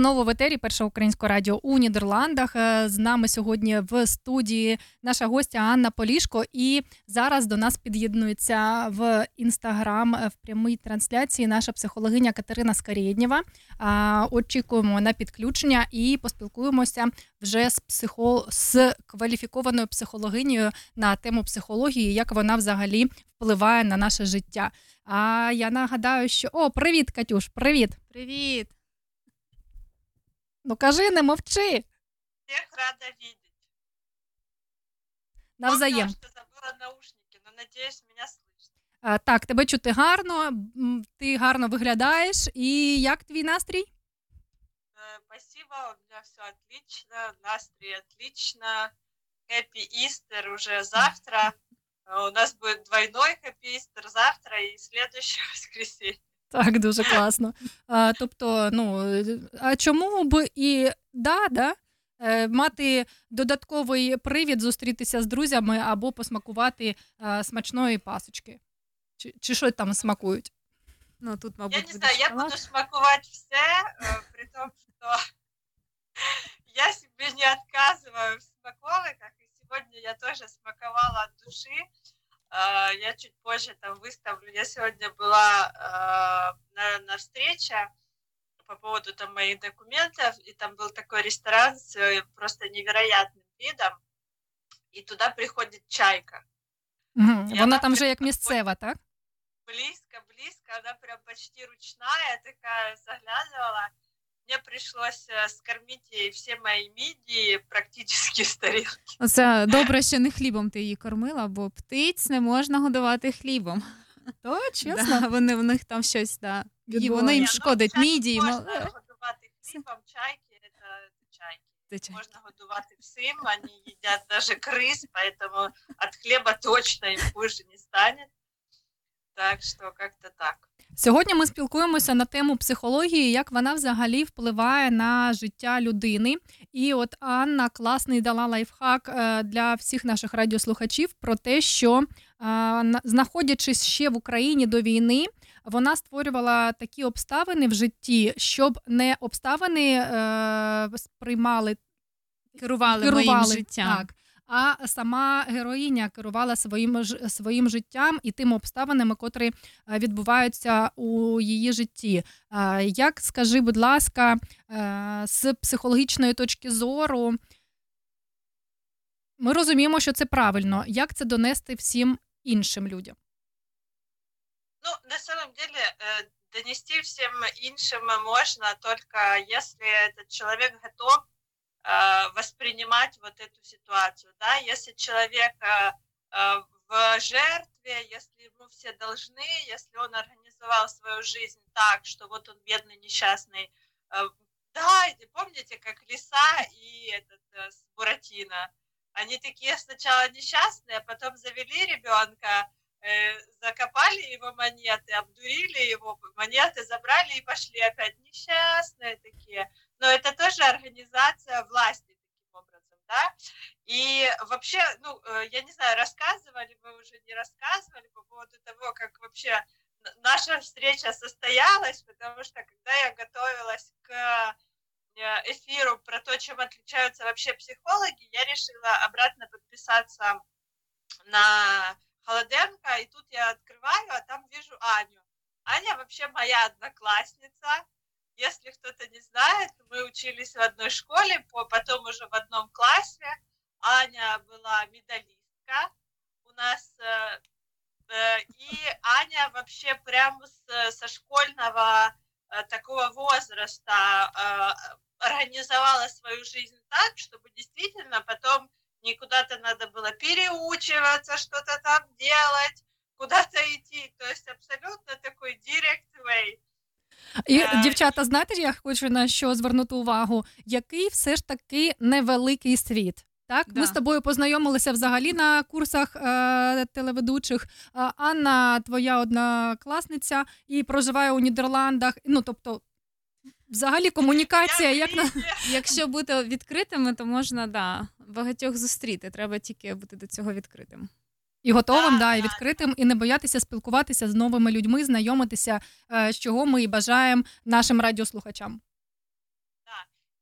Знову в етері першого українського радіо у Нідерландах. Е, З нами сьогодні в студії наша гостя Анна Полішко. І зараз до нас під'єднується в інстаграм е, в прямій трансляції наша психологиня Катерина Скарєднєва. Очікуємо на підключення і поспілкуємося вже з психо... з кваліфікованою психологинею на тему психології, як вона взагалі впливає на наше життя. А я нагадаю, що о, привіт, Катюш, привіт. Привіт. Ну кажи, не мовчи. Всех рада видеть. Навзаєм. Что забыла наушники, но надеюсь, меня слышно. А, Так, тебе чути гарно, м, ти гарно виглядаєш. І як твій настрій? Э, Спасибо, у меня все отлично, настрой отлично. Хэппи Истер уже завтра. Э, У нас будет двойной хэппи Истер завтра и следующее [laughs] воскресенье. Так, дуже класно. А, тобто, ну е, а чому б і да, да, е, мати додатковий привід зустрітися з друзями або посмакувати е, смачної пасочки? Чи, чи що там смакують? Ну тут, Я не знаю, я буду смаковать все, э, при том, что я себе не отказываю в смаколиках, и сегодня я тоже смаковала от души. А, Я чуть позже там выставлю. Я сегодня была а, на, на встрече по поводу там моих документов, и там был такой ресторан с э, просто невероятным видом, и туда приходит чайка. Вона вона там прям як місцева, так? близко, близко, она прям почти ручная такая, заглядывала. Мне пришлось э, скормить ей все мои мидии практически с [laughs] тарелки. Оце добре, що не хлібом ти її кормила, бо птиць не можна годувати хлібом. То, чесно? Да, вони в них там щось, да. І воно Відбувається. їм ну, шкодить мідії. Можна мол- годувати хлібом, чайки, это чайки. Це чайки. Можна годувати всім, они едят даже крыс, поэтому от хлеба точно им хуже не станет. Так что как-то так. Сьогодні ми спілкуємося на тему психології, як вона взагалі впливає на життя людини. І от Анна класний дала лайфхак е, для всіх наших радіослухачів про те, що е, знаходячись ще в Україні до війни, вона створювала такі обставини в житті, щоб не обставини е, сприймали Керували моїм життям. Так А сама героїня керувала своїм ж- своїм життям і тими обставинами, котрі е, відбуваються у її житті. Е, Як скажи, будь ласка, е, з психологічної точки зору, ми розуміємо, що це правильно. Як це донести всім іншим людям? Ну, на самом деле, э, донести всем іншим можно только если этот человек готов э, воспринимать вот эту ситуацию, да, если человек э, э, в жертве, если ему все должны, если он организовал свою жизнь так, что вот он бедный, несчастный, э, да, помните, как лиса и этот э, Буратино, они такие сначала несчастные, а потом завели ребенка, э, закопали его монеты, обдурили его, монеты забрали и пошли опять несчастные такие. Но это тоже организация власти таким образом, да. И вообще, ну, э, я не знаю, рассказывали вы уже, не рассказывали по поводу того, как вообще наша встреча состоялась, потому что когда я готовилась к э, эфиру про то, чем отличаются вообще психологи, я решила обратно подписаться на Холоденко, и тут я открываю, а там вижу Аню. Аня вообще моя одноклассница. Если кто-то не знает, мы учились в одной школе, по- потом уже в одном классе. Аня была медалистка у нас. э, э, И Аня вообще прямо со школьного э, такого возраста организовала свою жизнь так, чтобы действительно потом не куда-то надо было переучиваться, что-то там делать, куда-то идти. То есть абсолютно такой direct way. І Е, дівчата, знаєте, я хочу на що звернути увагу, який все ж таки невеликий світ. Так, ми з тобою познайомилися взагалі на курсах е, телеведучих. Анна, твоя однокласниця, і проживає у Нідерландах. Ну тобто, взагалі комунікація, як на [laughs] Якщо бути відкритими, то можна да, багатьох зустріти. Треба тільки бути до цього відкритим. і готовим, да, і відкритим, і не боятися спілкуватися з новими людьми, знайомитися, е, з чого ми і бажаємо нашим радіослухачам.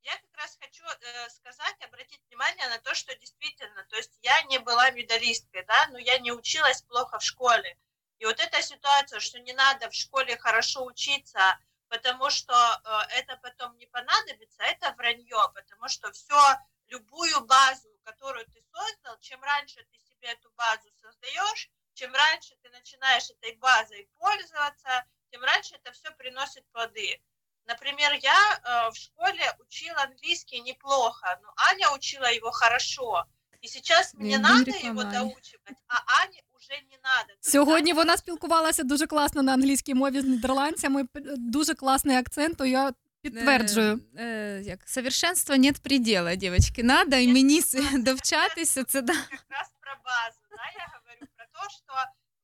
Я как раз хочу э, сказать, обратить внимание на то, что действительно, то есть я не была медалисткой, да, но я не училась плохо в школе. И вот эта ситуация, что не надо в школе хорошо учиться, потому что э, это потом не понадобится, это вранье, потому что все, любую базу, которую ты создал, чем раньше ты себе эту базу создаешь, чем раньше ты начинаешь этой базой пользоваться, тем раньше это все приносит плоды. Например, я э, в школе учила английский неплохо, но Аня учила его хорошо. И сейчас мне Блин, надо реклама, его Аня. доучивать, а Ане уже не надо. Сьогодні вона спілкувалася дуже класно на англійській мові з нідерландцями. п- Дуже класний акцент, то я підтверджую. Е, е, як совершенства нет предела, дівчатки. Надо і мені с- довчатися. Це да. как раз про Базу, да, я говорю про то, что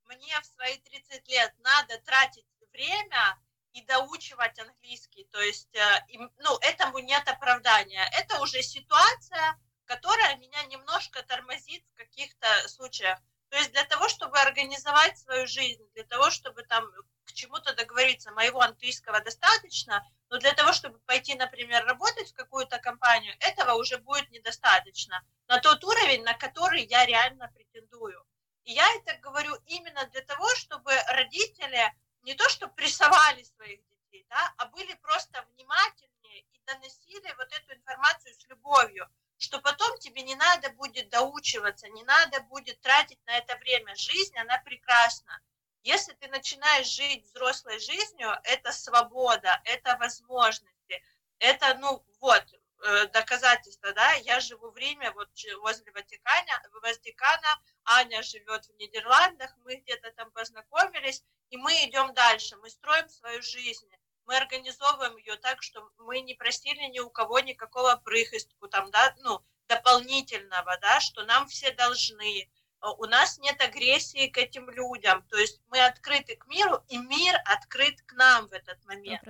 мне в свои 30 лет надо тратить время и доучивать английский. То есть, э, ну, этому нет оправдания. Это уже ситуация, которая меня немножко тормозит в каких-то случаях. То есть для того, чтобы организовать свою жизнь, для того, чтобы там к чему-то договориться, моего английского достаточно, но для того, чтобы пойти, например, работать в какую-то компанию, этого уже будет недостаточно на тот уровень, на который я реально претендую. И я это говорю именно для того, чтобы родители не то что прессовали своих детей, да, а были просто внимательнее и доносили вот эту информацию с любовью, что потом тебе не надо будет доучиваться, не надо будет тратить на это время. Жизнь, она прекрасна. Если ты начинаешь жить взрослой жизнью, это свобода, это возможности, это, ну, вот, э, доказательство, да, я живу в Риме, вот возле Ватикана, Ватикана, Аня живет в Нидерландах, мы где-то там познакомились, и мы идем дальше, мы строим свою жизнь, мы организовываем ее так, что мы не просили ни у кого никакого прихистку, там, да, ну, дополнительного, да, что нам все должны, Э, у нас нет агрессии к этим людям, то есть мы открыты к миру, и мир открыт к нам в этот момент.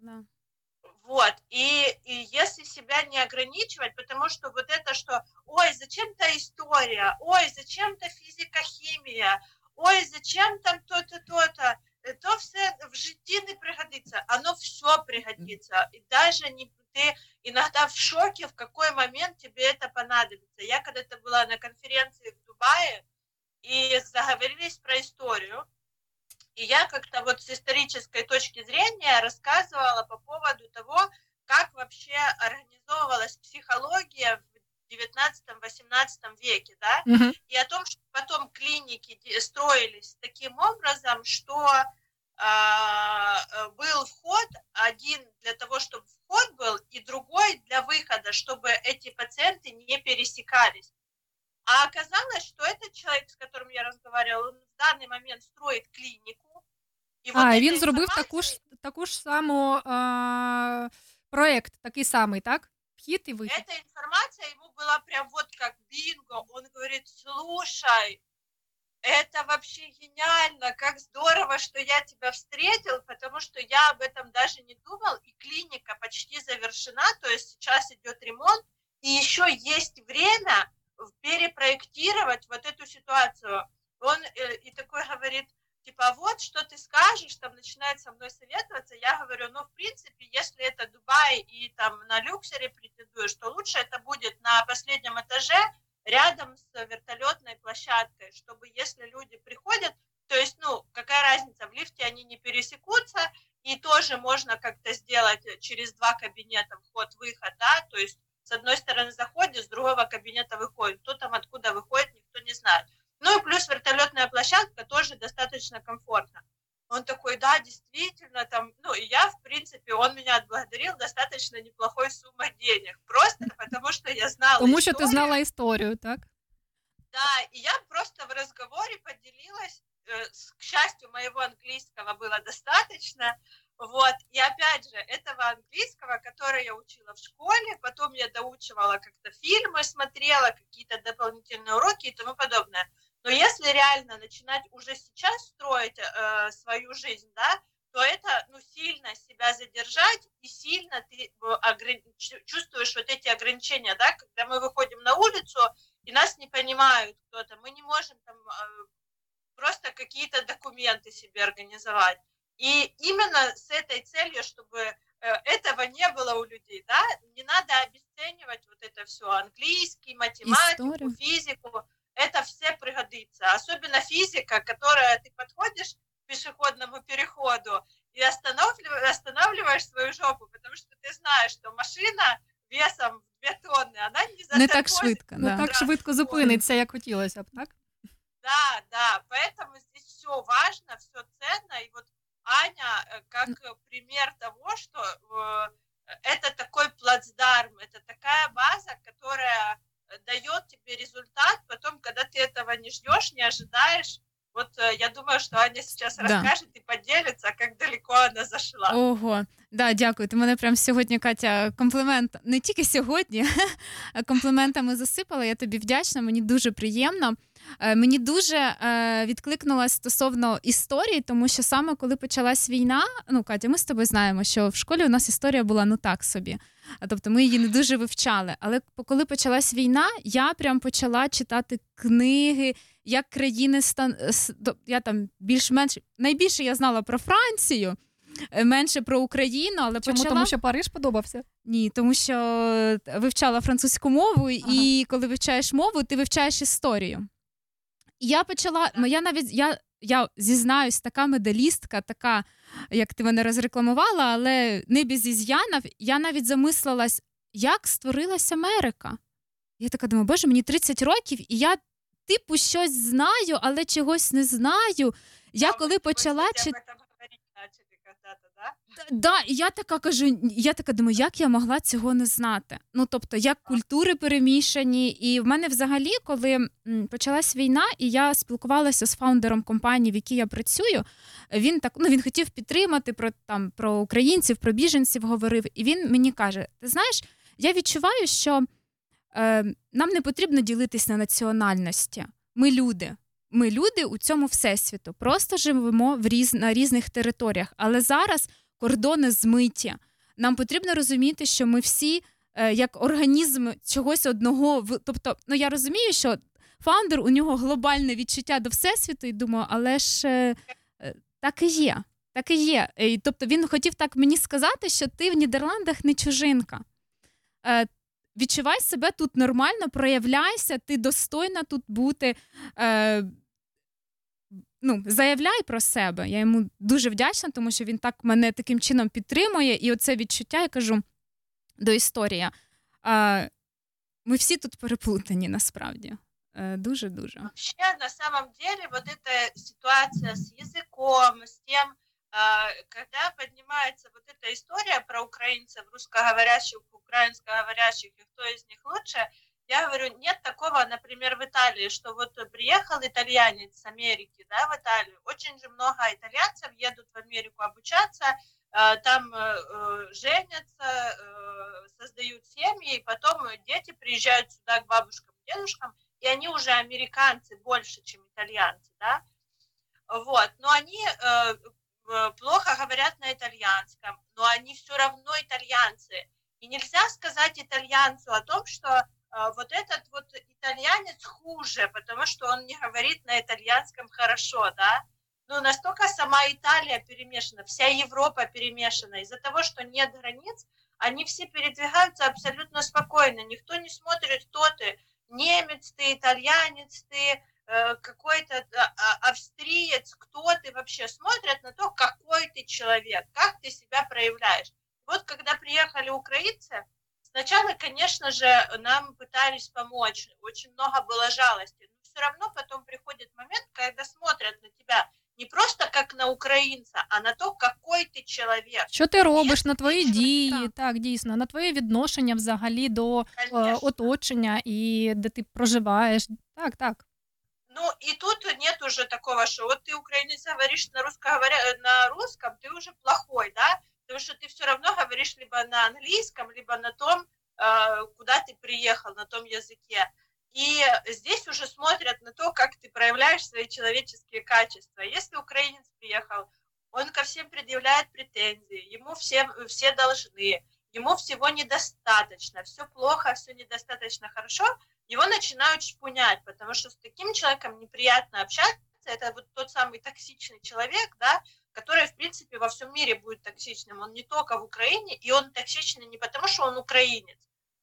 да. Вот, и, и если себя не ограничивать, потому что вот это, что, ой, зачем-то история, ой, зачем-то физика, химия, ой, зачем там то-то, то-то, то все в житті не пригодится, оно все пригодится. И даже не, ты иногда в шоке, в какой момент тебе это понадобится. Я когда-то была на конференции в Дубае, и заговорились про историю, и я как-то вот с исторической точки зрения рассказывала по поводу того, как вообще организовывалась психология в 19-18 веке, да, Мгм. и о том, что потом клиники де- строились таким образом, что а, э, был вход один для того, чтобы вход был, и другой для выхода, чтобы эти пациенты не пересекались. А оказалось, что этот человек, с которым я разговаривала, он в данный момент строит клинику. І вот А, эта і він зробив інформація- таку ж, таку ж саму а, проект, такий самий, так? Вхід і вихід. Эта информация ему была прям вот как бинго. Он говорит, слушай, это вообще гениально, как здорово, что я тебя встретил, потому что я об этом даже не думал, и клиника почти завершена, то есть сейчас идет ремонт, и еще есть время в- перепроектировать вот эту ситуацию. Он э, и такой говорит, типа, «А вот что ты скажешь, там начинает со мной советоваться, я говорю, ну, в принципе, если это Дубай и там на люксере претендуешь, то лучше это будет на последнем этаже рядом с вертолетной площадкой, чтобы если люди приходят, то есть, ну, какая разница, в лифте они не пересекутся, и тоже можно как-то сделать через два кабинета вход-выход, да, то есть с одной стороны заходит, с другого кабинета выходит. Кто там откуда выходит, никто не знает. Ну и плюс вертолетная площадка тоже достаточно комфортно. Он такой, да, действительно, там, ну, и я, в принципе, он меня отблагодарил достаточно неплохой суммой денег, просто потому что я знала Тому що ти историю. знала історію, так? Да, и я просто в разговоре поделилась, э, к счастью, моего английского было достаточно, вот, и опять же, этого английского, который я учила в школе, потом я доучивала как-то фильмы, смотрела, какие-то дополнительные уроки и тому подобное. Но если реально начинать уже сейчас строить э, свою жизнь, да, то это, ну, сильно себя задержать, и сильно ты э, ограни- чу- чувствуешь вот эти ограничения, да, когда мы выходим на улицу, и нас не понимают кто-то, мы не можем там э, просто какие-то документы себе организовать. И именно с этой целью, чтобы э, этого не было у людей, да, не надо обесценивать вот это все, английский, математику, Историю. физику, это все пригодится. Особенно физика, которая ты подходишь к пешеходному переходу и останавливаешь, останавливаешь свою жопу, потому что ты знаешь, что машина весом в 2 тонны, она не Не так затормозит. швидко. Не так швидко зупиниться, як хотілося б, так? Да, да, поэтому здесь все важно, все ценно. И вот Аня э, как пример того, что э, это такой плацдарм, это такая база, которая дает тебе результат, потом, когда ты этого не ждешь, не ожидаешь. Вот э, я думаю, что Аня сейчас Да. расскажет и поделится, как далеко она зашла. Ого, да, дякую. Ти мене прям сьогодні, Катя, комплімент не тільки сьогодні, [laughs] а компліментами засипала. Я тобі вдячна, мені дуже приємно. Е, Мені дуже е, відкликнулась стосовно історії, тому що саме коли почалась війна, ну Катя, ми з тобою знаємо, що в школі у нас історія була ну так собі. Тобто ми її не дуже вивчали. Але по- коли почалась війна, я прям почала читати книги, як країни стан... Я там більш-менш найбільше я знала про Францію, е, менше про Україну, але Чому? почала... Тому що Париж подобався? Ні, тому що вивчала французьку мову, і коли вивчаєш мову, ти вивчаєш історію. І я почала, ну я навіть я, я зізнаюсь, така медалістка, така, як ти мене розрекламувала, але не без із'янів, я навіть замислилась, як створилась Америка. Я така думаю, боже, мені 30 років, і я, типу, щось знаю, але чогось не знаю. Я коли почала читати. Да, і я така кажу, я така думаю, як я могла цього не знати? Ну тобто, як культури перемішані, і в мене взагалі, коли почалась війна, і я спілкувалася з фаундером компанії, в якій я працюю, він так ну він хотів підтримати про там про українців, про біженців говорив. І він мені каже: Ти знаєш, я відчуваю, що е, нам не потрібно ділитись на національності. Ми люди. Ми люди у цьому всесвіту, просто живемо в різ, на різних територіях. Але зараз кордони змиті. Нам потрібно розуміти, що ми всі е, як організм чогось одного. Тобто, ну я розумію, що фаундер у нього глобальне відчуття до всесвіту, і думаю, але ж е, е, так і є. Так і є. І, тобто він хотів так мені сказати, що ти в Нідерландах не чужинка. Е, відчувай себе тут нормально, проявляйся, ти достойна тут бути. Е, ну, заявляй про себе. Я йому дуже вдячна, тому що він так мене таким чином підтримує. І оце відчуття, я кажу до історії. Е, ми всі тут переплутані насправді. Е, Дуже-дуже. Вообще, на самом деле, вот эта ситуация с языком, с тем, а, когда поднимается вот эта история про украинцев, русскоговорящих, украинскоговорящих, и кто из них лучше, я говорю, нет такого, например, в Италии, что вот приехал итальянец с Америки, да, в Италию, очень же много итальянцев едут в Америку обучаться, а, там э, э, женятся, э, создают семьи, и потом дети приезжают сюда к бабушкам, дедушкам, и они уже американцы больше, чем итальянцы, да, вот, но они э, э, плохо говорят на итальянском, но они все равно итальянцы, и нельзя сказать итальянцу о том, что э, вот этот вот итальянец хуже, потому что он не говорит на итальянском хорошо, да, ну, настолько сама Италия перемешана, вся Европа перемешана. Из-за того, что нет границ, они все передвигаются абсолютно спокойно. Никто не смотрит, кто ты, немец ты, итальянец ты, э, какой-то а, а, австриец, кто ты вообще. Смотрят на то, какой ты человек, как ты себя проявляешь. Вот когда приехали украинцы, сначала, конечно же, нам пытались помочь, очень много было жалости, но все равно потом приходит момент, когда смотрят на тебя не просто как на українця, а на то, какой ти чоловік. Що ти робиш на твої дії, так, дійсно, на твоє відношення взагалі до е, оточення і де ти проживаєш. Так, так. Ну и тут нет уже такого, что вот ты украинец говоришь на русском, на русском, ты уже плохой, да, Потому что ты все равно говоришь либо на английском, либо на том, э, куда ты приехал, на том языке. И здесь уже смотрят на то, как ты проявляешь свои человеческие качества. Если украинец приехал, он ко всем предъявляет претензии, ему все, все должны, ему всего недостаточно, все плохо, все недостаточно хорошо, его начинают шпунять, потому что с таким человеком неприятно общаться, это вот тот самый токсичный человек, да, который, в принципе, во всем мире будет токсичным, он не только в Украине, и он токсичный не потому, что он украинец,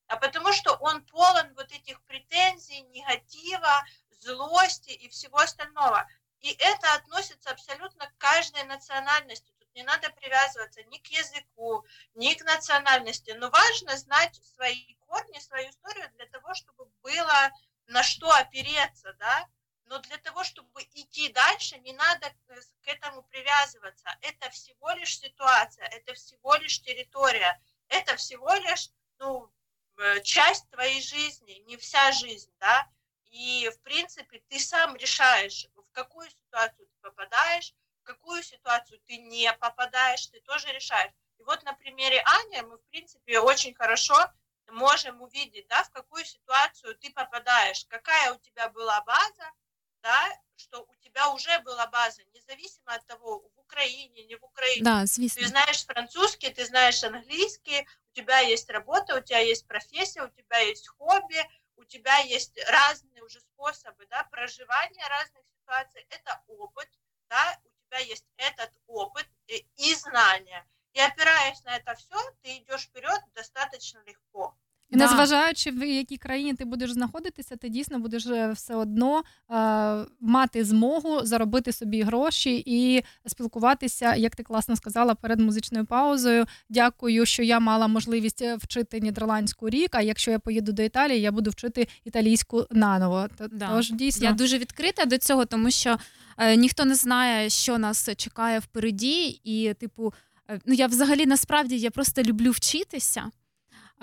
а потому что он полон вот этих претензий, негатива, злости и всего остального. И это относится абсолютно к каждой национальности. Тут не надо привязываться ни к языку, ни к национальности. Но важно знать свои корни, свою историю для того, чтобы было на что опереться, да. Но для того, чтобы идти дальше, не надо к этому привязываться. Это всего лишь ситуация, это всего лишь территория, это всего лишь, ну, часть твоей жизни, не вся жизнь, да, и, в принципе, ты сам решаешь, в какую ситуацию ты попадаешь, в какую ситуацию ты не попадаешь, ты тоже решаешь. И вот на примере Ани мы, в принципе, очень хорошо можем увидеть, да, в какую ситуацию ты попадаешь, какая у тебя была база, да, что у тебя уже была база, независимо от того, в Украине, не в Украине. Да, звісно. Ты знаешь французский, ты знаешь английский, у тебя есть работа, у тебя есть профессия, у тебя есть хобби, у тебя есть разные уже способы да, проживания разных ситуаций. Это опыт, да, у тебя есть этот опыт и, и знания. И опираясь на это все, ты идешь вперед достаточно легко. І незважаючи в якій країні ти будеш знаходитися, ти дійсно будеш е, все одно е, мати змогу заробити собі гроші і спілкуватися, як ти класно сказала, перед музичною паузою. Дякую, що я мала можливість е, вчити нідерландську рік. А якщо я поїду до Італії, я буду вчити італійську наново. Да. Тож дійсно Я дуже відкрита до цього, тому що е, ніхто не знає, що нас чекає впереді. І, типу, е, ну я взагалі насправді я просто люблю вчитися.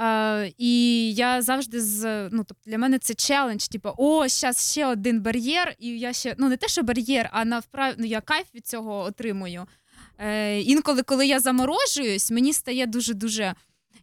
Е, і я завжди з ну, тобто для мене це челендж, типу, о, зараз ще один бар'єр, і я ще ну не те, що бар'єр, а навправ... ну, я кайф від цього отримую. Е, інколи, коли я заморожуюсь, мені стає дуже-дуже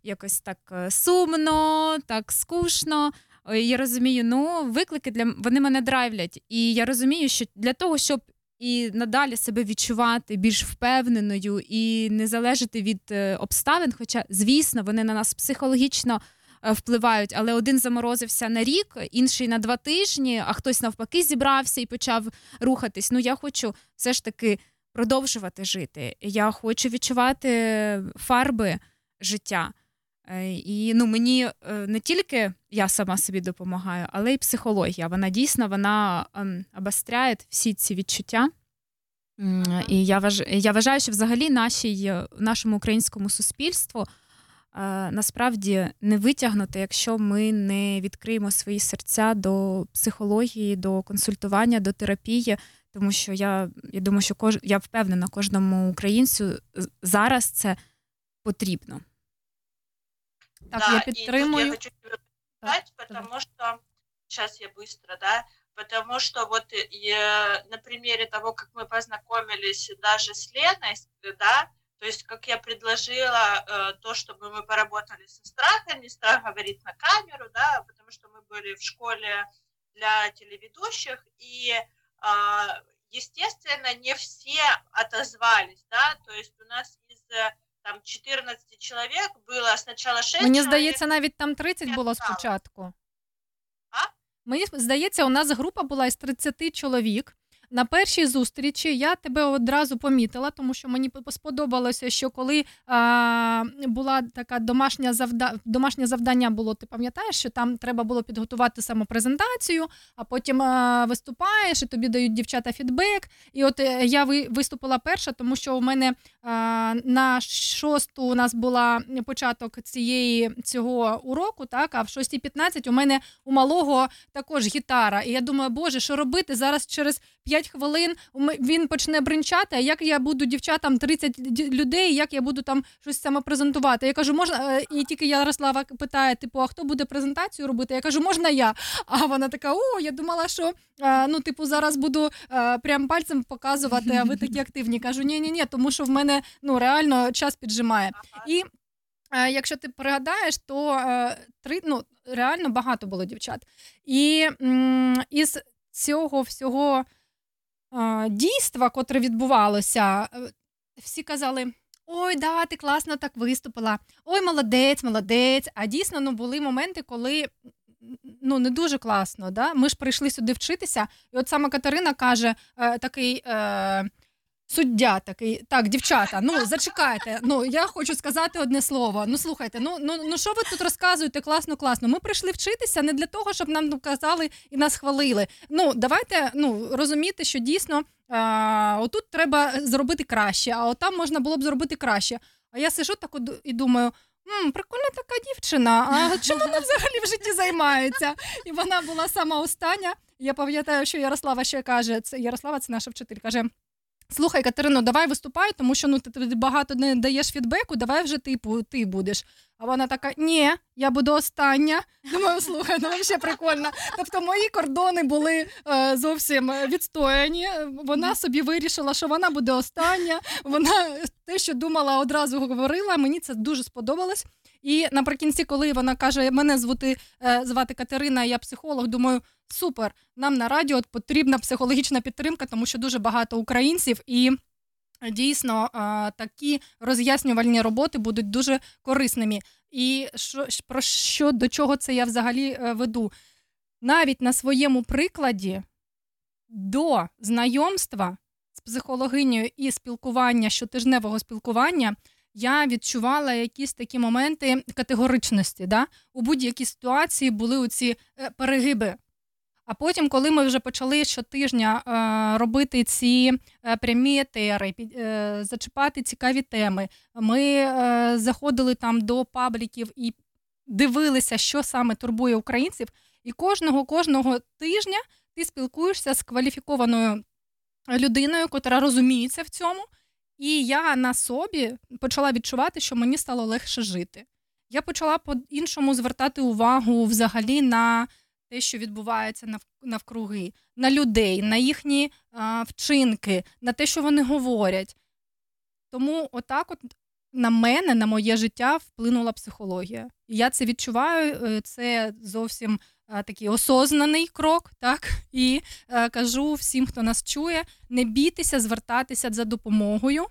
якось так е, сумно, так скучно. Е, Я розумію, ну виклики для вони мене драйвлять. І я розумію, що для того, щоб і надалі себе відчувати більш впевненою і не залежати від е, обставин. Хоча, звісно, вони на нас психологічно е, впливають, але один заморозився на рік, інший на два тижні, а хтось навпаки зібрався і почав рухатись. Ну я хочу все ж таки продовжувати жити. Я хочу відчувати фарби життя. Е, І ну, мені е, не тільки я сама собі допомагаю, але й психологія. Вона дійсно вона ем, обостряє всі ці відчуття. І я вваж, я вважаю, що взагалі нашій, е, нашому українському суспільству насправді не витягнути, якщо ми не відкриємо свої серця до психології, до консультування, до терапії. Тому що я, я думаю, що кож, я впевнена, кожному українцю зараз це потрібно. Так, да, я и підтримую. я хочу тебе сказать, потому что сейчас я быстро, да, потому что вот и, на примере того, как мы познакомились даже с Леной, с- да, то есть как я предложила э, то, чтобы мы поработали со страхами, страх говорит на камеру, да, потому что мы были в школе для телеведущих, и, а, естественно, не все отозвались, да, то есть у нас из э, там 14 человек было сначала 6 Мені человек, здається, навіть там 30 було спочатку. Мені здається, у нас група була із 30 чоловік. На першій зустрічі я тебе одразу помітила, тому що мені сподобалося, що коли а, була така домашня завда... домашнє завдання було, ти пам'ятаєш, що там треба було підготувати самопрезентацію, а потім а, виступаєш, і тобі дають дівчата фідбек. І от е, я ви- виступила перша, тому що у мене а, на шосту у нас була початок цієї цього уроку, так, а в 6.15 у мене у малого також гітара. І я думаю, боже, що робити зараз через 5 хвилин він почне бринчати, а як я буду дівчатам 30 людей, як я буду там щось самопрезентувати. Я кажу, можна, Е, і тільки Ярослава питає, типу, а хто буде презентацію робити? Я кажу, можна я. А вона така: о, я думала, що е, ну, типу, зараз буду е, прям пальцем показувати, а ви такі активні. Кажу, ні, ні, ні, тому що в мене ну реально час піджимає. І якщо ти пригадаєш, то три, ну, реально багато було дівчат. І із цього всього дійства, котре відбувалося, е, всі казали. Ой, да, ти класно так виступила. Ой, молодець, молодець. А дійсно ну, були моменти, коли ну, не дуже класно. Да? Ми ж прийшли сюди вчитися, і от саме Катерина каже: е, такий е, суддя такий, так, дівчата, ну зачекайте. Ну, я хочу сказати одне слово. Ну, слухайте, ну, ну, ну що ви тут розказуєте? Класно, класно. Ми прийшли вчитися не для того, щоб нам казали і нас хвалили. Ну, давайте ну, розуміти, що дійсно а, отут треба зробити краще, а от там можна було б зробити краще. А я сижу так і думаю. М, прикольна така дівчина. А чим вона взагалі в житті займається? І вона була сама остання. Я пам'ятаю, що Ярослава ще каже: це Ярослава, це наша вчитель, каже: Слухай, Катерино, давай виступай, тому що ну ти, багато не даєш фідбеку, давай вже ти, пу- ти будеш. А вона така: ні, я буду остання. Думаю, слухай, ну взагалі прикольно. Тобто мої кордони були е, зовсім відстояні. Вона собі вирішила, що вона буде остання. Вона те, що думала, одразу говорила. Мені це дуже сподобалось. І наприкінці, коли вона каже, мене звати, е, звати Катерина, я психолог, думаю, супер, нам на радіо потрібна психологічна підтримка, тому що дуже багато українців і. Дійсно, такі роз'яснювальні роботи будуть дуже корисними. І що, про що до чого це я взагалі е, веду? Навіть на своєму прикладі до знайомства з психологинею і спілкування щотижневого спілкування я відчувала якісь такі моменти категоричності. Да? У будь-якій ситуації були оці е, перегиби. А потім, коли ми вже почали щотижня е, робити ці е, прямі етери, під, зачіпати цікаві теми, ми заходили там до пабліків і дивилися, що саме турбує українців. І кожного кожного тижня ти спілкуєшся з кваліфікованою людиною, котра розуміється в цьому. І я на собі почала відчувати, що мені стало легше жити. Я почала по-іншому звертати увагу взагалі на те, що відбувається нав- навкруги, на людей, на їхні а, вчинки, на те, що вони говорять. Тому отак, от на мене, на моє життя вплинула психологія. І я це відчуваю. е, Це зовсім такий осознаний крок, так і е, кажу всім, хто нас чує, не бійтеся звертатися за допомогою,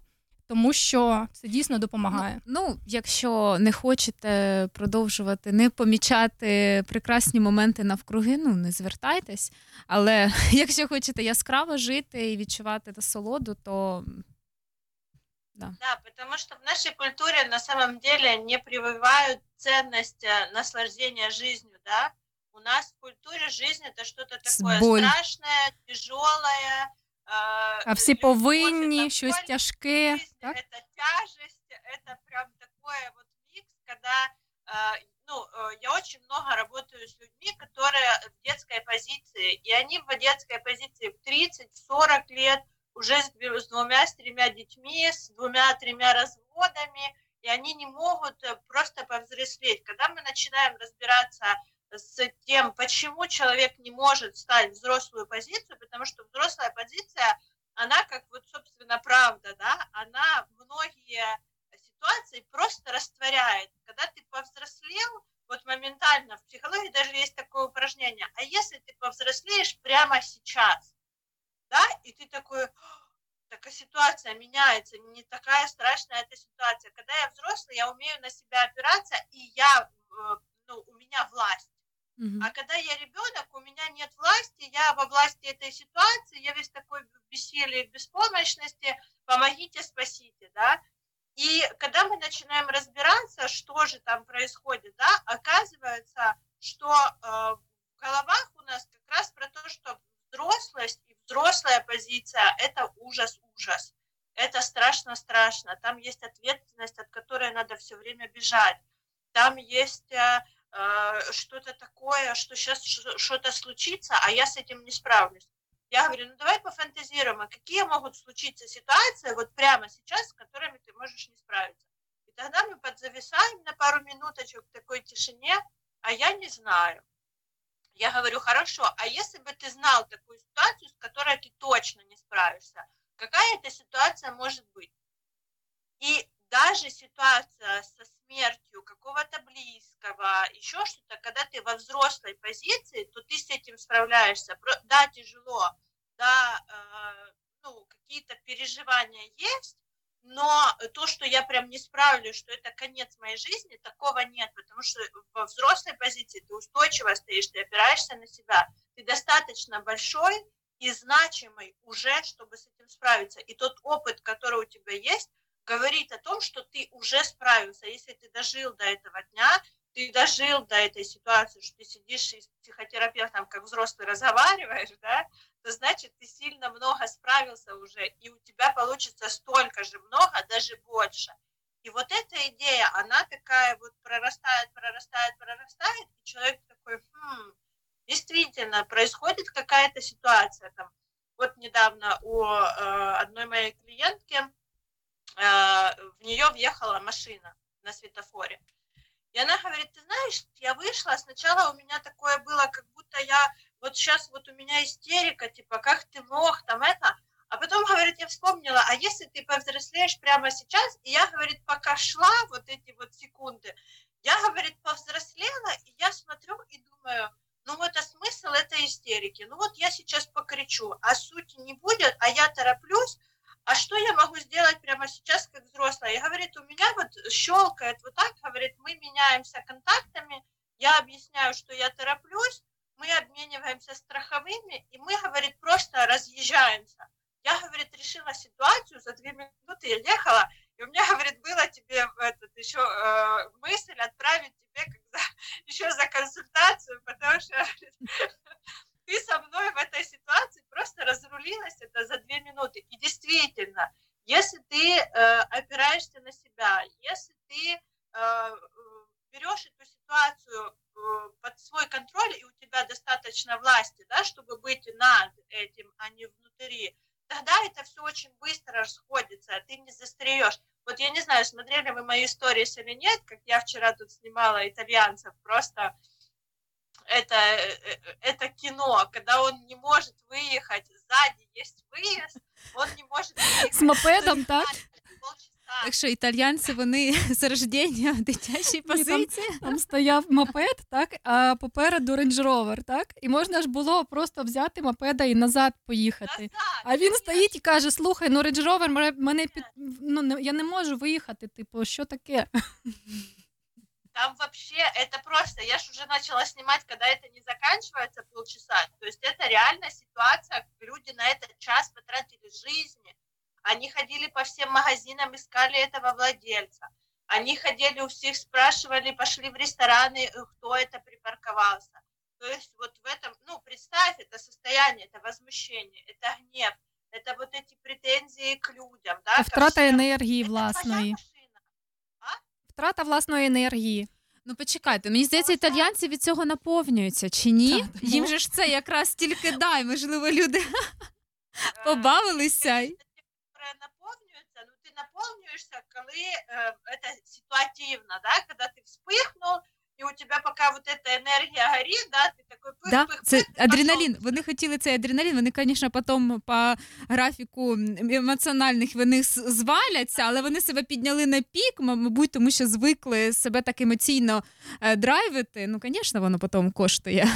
тому що це дійсно допомагає. Ну, якщо не хочете продовжувати, не помічати прекрасні моменти навкруги, ну не звертайтесь. Але [laughs] якщо хочете яскраво жити і відчувати насолоду, то да. Да, потому что в нашей культуре на самом деле не прививают ценность э, наслаждения жизнью, да. У нас в культуре жизнь это что-то такое боль. страшное, тяжелое. А всі повинні щось тяжке. Так? Это тяжесть, это прям такое вот микс, когда, э, ну, э, я очень много работаю с людьми, которые в детской позиции, и они в детской позиции в 30-40 лет, уже с, с двумя, с тремя детьми, с двумя-тремя разводами, и они не могут э, просто повзрослеть. Когда мы начинаем разбираться с тем, почему человек не может стать взрослую позицию, потому что взрослая позиция, она как вот, собственно, правда, да, она многие ситуации просто растворяет. Когда ты повзрослел, вот моментально в психологии даже есть такое упражнение, а если ты повзрослеешь прямо сейчас, да, и ты такой, такая ситуация меняется, не такая страшная эта ситуация. Когда я взрослый, я умею на себя опираться, и я, э, ну, у меня власть. А когда я ребенок, у меня нет власти, я во власти этой ситуации, я весь такой в бессилии, в беспомощности, помогите, спасите, да. И когда мы начинаем разбираться, что же там происходит, да, оказывается, что э, в головах у нас как раз про то, что взрослость и взрослая позиция – это ужас-ужас. Это страшно-страшно. Там есть ответственность, от которой надо все время бежать. Там есть э, что-то такое, что сейчас что-то случится, а я с этим не справлюсь. Я говорю, ну давай пофантазируем, а какие могут случиться ситуации вот прямо сейчас, с которыми ты можешь не справиться. И тогда мы подзависаем на пару минуточек в такой тишине, а я не знаю. Я говорю, хорошо, а если бы ты знал такую ситуацию, с которой ты точно не справишься, какая эта ситуация может быть? И даже ситуация со смертью какого-то близкого, еще что-то, когда ты во взрослой позиции, то ты с этим справляешься. Да, тяжело, да, э, ну, какие-то переживания есть, но то, что я прям не справлюсь, что это конец моей жизни, такого нет, потому что во взрослой позиции ты устойчиво стоишь, ты опираешься на себя, ты достаточно большой и значимый уже, чтобы с этим справиться. И тот опыт, который у тебя есть, говорит о том, что ты уже справился. Если ты дожил до этого дня, ты дожил до этой ситуации, что ты сидишь с психотерапевтом как взрослый разговариваешь, да, то значит ты сильно много справился уже, и у тебя получится столько же много, даже больше. И вот эта идея, она такая вот прорастает, прорастает, прорастает, и человек такой, хм, действительно, происходит какая-то ситуация там. Вот недавно у э, одной моей клиентки в нее въехала машина на светофоре. И она говорит, ты знаешь, я вышла, сначала у меня такое было, как будто я, вот сейчас вот у меня истерика, типа, как ты мог, там это, а потом, говорит, я вспомнила, а если ты повзрослеешь прямо сейчас, и я, говорит, пока шла вот эти вот секунды, Я, говорит, повзрослела, и я смотрю и думаю, ну вот а смысл этой истерики? Ну вот я сейчас покричу, а сути не будет, а я тороплюсь, а что я могу сделать прямо сейчас как взрослая? И говорит, у меня вот щелкает вот так, говорит, мы меняемся контактами, я объясняю, что я тороплюсь, мы обмениваемся страховыми, и мы, говорит, просто разъезжаемся. Я, говорит, решила ситуацию, за две минуты я ехала, и у меня, говорит, было тебе этот, еще э, мысль отправить тебе как [laughs] еще за консультацию, потому что [laughs] говорит, ты со мной в этой ситуации просто разрулилась это за две минуты. И действительно, если ты э, опираешься на себя, если ты э, берешь эту ситуацию э, под свой контроль, и у тебя достаточно власти, да, чтобы быть над этим, а не внутри, тогда это все очень быстро расходится, ты не застреешь. Вот я не знаю, смотрели вы мои истории или нет, как я вчера тут снимала итальянцев, просто это, э, это кино, когда он не может выехать, сзади есть выезд, он не может выехать. З мопедом, так? Так що італьянці вони [laughs] з рождення в дитячій Ні, там, позиції. там стояв мопед, так, а попереду Range Rover, так? І можна ж було просто взяти мопеда і назад поїхати. а він стоїть і каже: слухай, ну Range Rover мене- мене під ну не- я не можу виїхати. Типу, що таке? Там вообще это просто, я же уже начала снимать, когда это не заканчивается полчаса. То есть это реально ситуация, люди на этот час потратили жизни. Они ходили по всем магазинам, искали этого владельца. Они ходили у всех, спрашивали, пошли в рестораны, э, кто это припарковался. То есть вот в этом, ну, представь, это состояние, это возмущение, это гнев, это вот эти претензии к людям, да, ко Втрата всем. енергії власної. Втрата власної енергії. Ну почекайте, мені здається, італійці від цього наповнюються чи ні? Їм же ж це якраз тільки дай, можливо, люди [laughs] побавилися. которая наповнюється, ну ти наповнюєшся, коли ситуативна, це ситуативно, да, коли ти вспихнув, і у тебе поки вот эта енергія горить, да, ти такой пих, Да? пих, Це пих, і адреналін. Вони хотіли цей адреналін. Вони, звісно, потім по графіку емоціональних вони с- зваляться, але вони себе підняли на пік, м- мабуть, тому що звикли себе так емоційно е, драйвити. Ну, звісно, воно потім коштує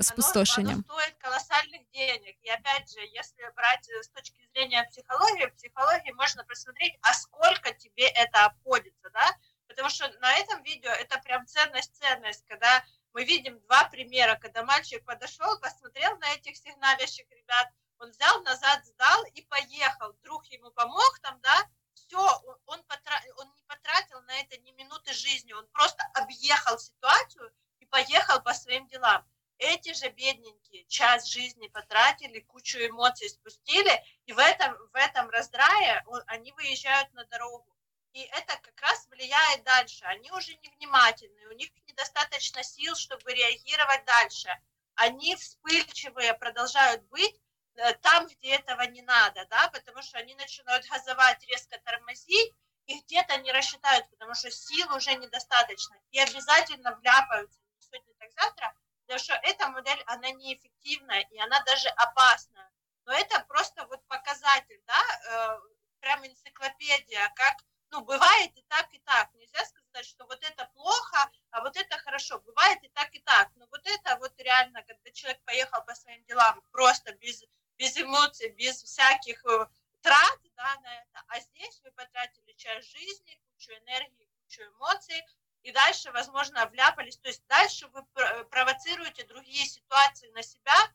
спустошенням. оно стоит колоссальных денег. И опять же, если брать э, с точки зрения психологии, в психологии можно посмотреть, а сколько тебе это обходится, да? Потому что на этом видео это прям ценность-ценность, когда мы видим два примера, когда мальчик подошел, посмотрел на этих сигналящих ребят, он взял назад, сдал и поехал. Друг ему помог там, да, все, он, он, потра- он не потратил на это ни минуты жизни, он просто объехал ситуацию и поехал по своим делам. Эти же бедненькие час жизни потратили, кучу эмоций спустили, и в этом, в этом раздрае он- они выезжают на дорогу. И это как раз влияет дальше. Они уже невнимательны, у них недостаточно сил, чтобы реагировать дальше. Они вспыльчивые продолжают быть э, там, где этого не надо, да, потому что они начинают [laughs] газовать, резко тормозить, и где-то не рассчитают, потому что сил уже недостаточно, и обязательно вляпаются сегодня, так завтра, потому что эта модель, она неэффективная, и она даже опасная. Но это просто вот показатель, да, э, прям энциклопедия, как, ну, бывает и так, и так. Нельзя сказать, что вот это плохо, а вот это хорошо. Бывает и так, и так. Но вот это вот реально, когда человек поехал по своим делам просто без, без эмоций, без всяких э, трат, да, на это. А здесь вы потратили часть жизни, кучу энергии, кучу эмоций, и дальше, возможно, вляпались. То есть дальше вы пр- провоцируете другие ситуации на себя, э,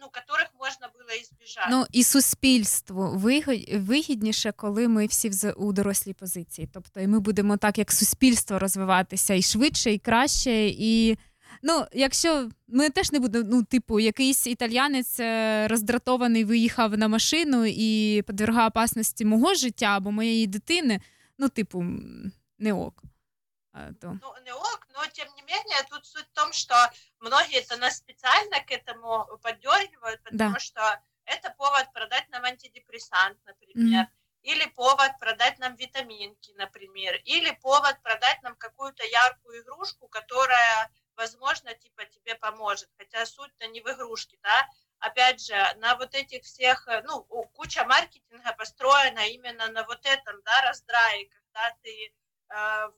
ну, которых можно было избежать. Ну і суспільству вигідніше, коли ми всі у дорослій позиції. Тобто, і ми будемо так, як суспільство розвиватися і швидше, і краще. І ну, якщо ми теж не будемо, ну, типу, якийсь італіянець е, роздратований виїхав на машину і подвергає опасності мого життя або моєї дитини, ну, типу, не ок. То. ну, не ок, но тем не менее, тут суть в том, что многие это нас специально к этому поддергивают, потому Да. что это повод продать нам антидепрессант, например, Мгм. или повод продать нам витаминки, например, или повод продать нам какую-то яркую игрушку, которая, возможно, типа тебе поможет, хотя суть-то не в игрушке, да, опять же, на вот этих всех, э, ну, куча маркетинга построена именно на вот этом, да, раздрае, когда ты э,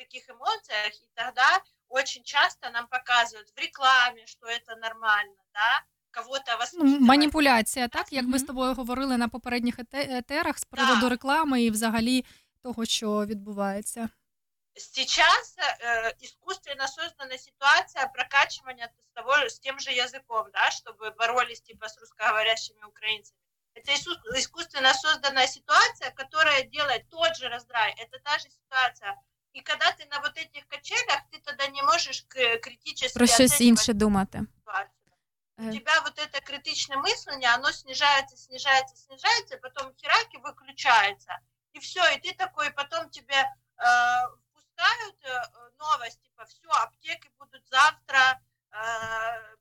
таких эмоциях, и тогда очень часто нам показывают в рекламе, что это нормально, да, кого-то Ну, воспитывать. маніпуляція, так як ми з тобою говорили на попередніх ете- етерах з приводу реклами і взагалі того, що відбувається. Сейчас э, искусственно создана ситуация прокачивания с, того, с тем же языком, да, чтобы боролись типа с русскоговорящими украинцами. Это иску- искусственно созданная ситуация, которая делает тот же раздрай. Это та же ситуация. И когда ты на вот этих качелях, ты тогда не можешь к- критически Про щось оценивать інше думати. ситуацию. У Е. тебя вот это критичное мышление, оно снижается, снижается, снижается, потом хераки выключается. И все, и ты такой, потом тебе э, пускают э, новость, типа, все, аптеки будут завтра, э,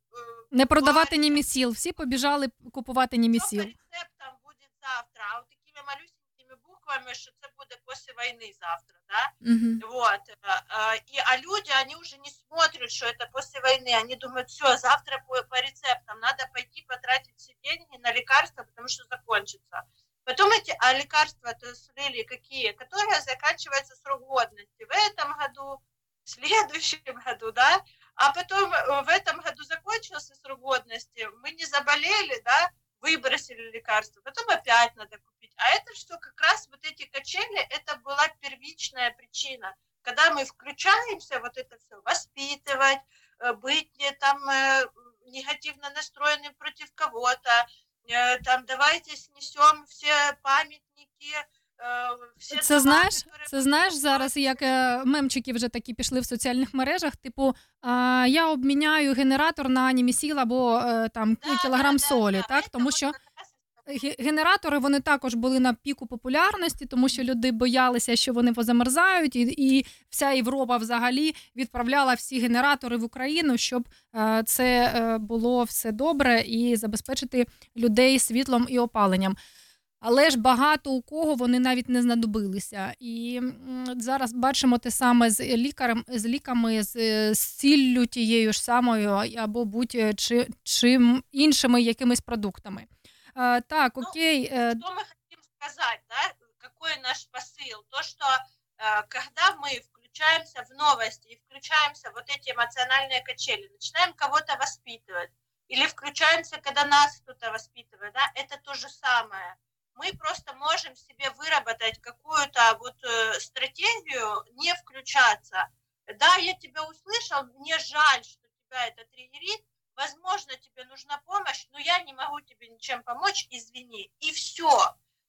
Не продавати німісіл. Всі побіжали купувати німісіл. рецептам будет завтра, а вот такими малюсенькими буквами, что это будет после войны завтра, да? Мгм. Вот. э, э, И, а люди, они уже не смотрят, что это после войны. Они думают, все, завтра по, по рецептам надо пойти потратить все деньги на лекарства, потому что закончится. Потом эти, а лекарства-то слили какие? Которые заканчиваются срок годности в этом году, в следующем [laughs] году, да? А потом э, в этом году закончился срок годности, мы не заболели, да, выбросили лекарства, потом опять надо купить. А это что как раз вот эти качели, это была первичная причина. Когда мы включаемся, вот это все, воспитывать, э, быть не там э, негативно настроенным против кого-то, э, там давайте снесем все памятники, э, все Це дома, знаєш, которые це знаєш зараз, як е, мемчики вже такі пішли в соціальних мережах. Типу, а, я обміняю генератор на німісіл або е, там кілограм солі, так тому що. ге- Генератори вони також були на піку популярності, тому що люди боялися, що вони позамерзають, і, і вся Європа взагалі відправляла всі генератори в Україну, щоб е, це е, було все добре і забезпечити людей світлом і опаленням. Але ж багато у кого вони навіть не знадобилися. І зараз бачимо те саме з лікарем, з ліками, з, сіллю тією ж самою, або будь-чи чим іншими якимись продуктами. Е, так, окей. е, что мы хотим сказать, да, какой наш посыл? То, что э, когда мы включаемся в новости и включаемся в вот эти эмоциональные качели, начинаем кого-то воспитывать, или включаемся, когда нас кто-то воспитывает, да, это то же самое. Мы просто можем себе выработать какую-то вот э, стратегию не включаться. Да, я тебя услышал, мне жаль, что тебя это триггерит, возможно, тебе нужна помощь, но я не могу тебе ничем помочь, извини. И все.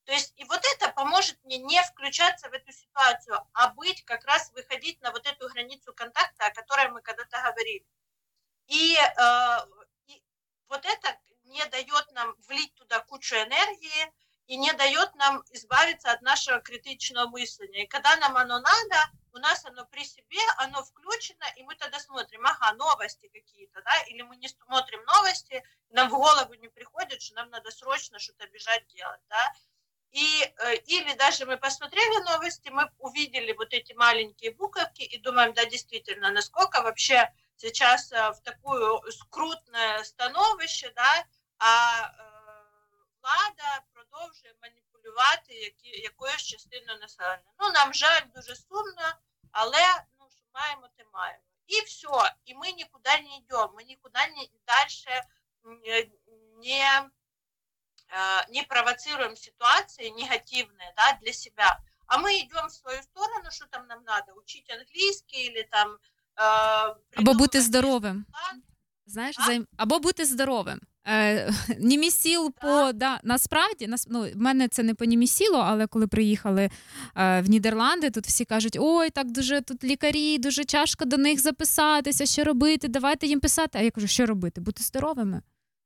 То есть и вот это поможет мне не включаться в эту ситуацию, а быть как раз выходить на вот эту границу контакта, о которой мы когда-то говорили. И, э, и вот это не дает нам влить туда кучу энергии и не дает нам избавиться от нашего критичного мышления. И когда нам оно надо, у нас оно при себе, оно включено, и мы тогда смотрим, ага, новости какие-то, да, или мы не смотрим новости, нам в голову не приходит, что нам надо срочно что-то бежать делать, да, и, э, или даже мы посмотрели новости, мы увидели вот эти маленькие буковки и думаем, да, действительно, насколько вообще сейчас э, в такую скрутное становище, да, а е, влада продовжує маніпулювати які, якоюсь частиною населення. Ну, нам жаль, дуже сумно, але ну, що маємо, те маємо. І все, і ми нікуди не йдемо, ми нікуди не далі не, э, не провоцируем ситуации негативные да, для себя, а мы идем в свою сторону, что там нам надо, учить английский или там э, Або бути здоровим. Знаєш, займ... або бути здоровим. Е, [laughs] німісіл по да, насправді нас, ну, в мене це не по німісілу, але коли приїхали е, в Нідерланди, тут всі кажуть: ой, так дуже тут лікарі, дуже тяжко до них записатися, що робити, давайте їм писати. А я кажу, що робити? Бути здоровими.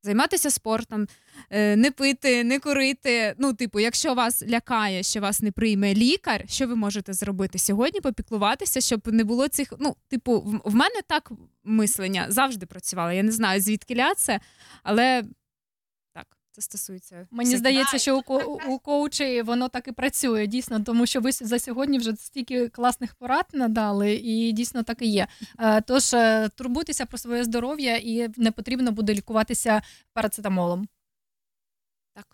Займатися спортом, е, не пити, не курити. Ну, типу, якщо вас лякає, що вас не прийме лікар, що ви можете зробити сьогодні? Попіклуватися, щоб не було цих. Ну, типу, в, мене так мислення завжди працювало. Я не знаю, звідки ля це, але це стосується. Мені всіх- здається, що у, ко- у коучі воно так і працює, дійсно, тому що ви за сьогодні вже стільки класних порад надали, і дійсно так і є. Е, Тож е, турбуйтеся про своє здоров'я і не потрібно буде лікуватися парацетамолом.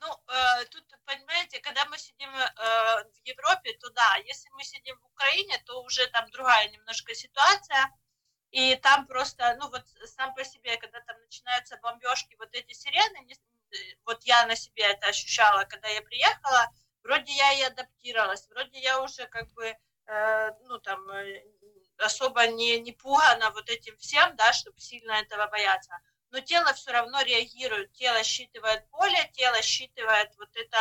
Ну, э, тут понимаете, когда мы сидим э, в Европе, то да, если мы сидим в Украине, то уже там другая немножко ситуация, и там просто, ну вот сам по себе, когда там начинаются бомбежки, вот эти сирены, не- э, вот я на себе это ощущала, когда я приехала, вроде я и адаптировалась, вроде я уже как бы, э, ну там, э, особо не, не пугана вот этим всем, да, чтобы сильно этого бояться. Но тело все равно реагирует, тело считывает поле, тело считывает вот это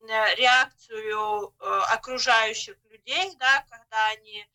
э, реакцию э, окружающих людей, да, когда они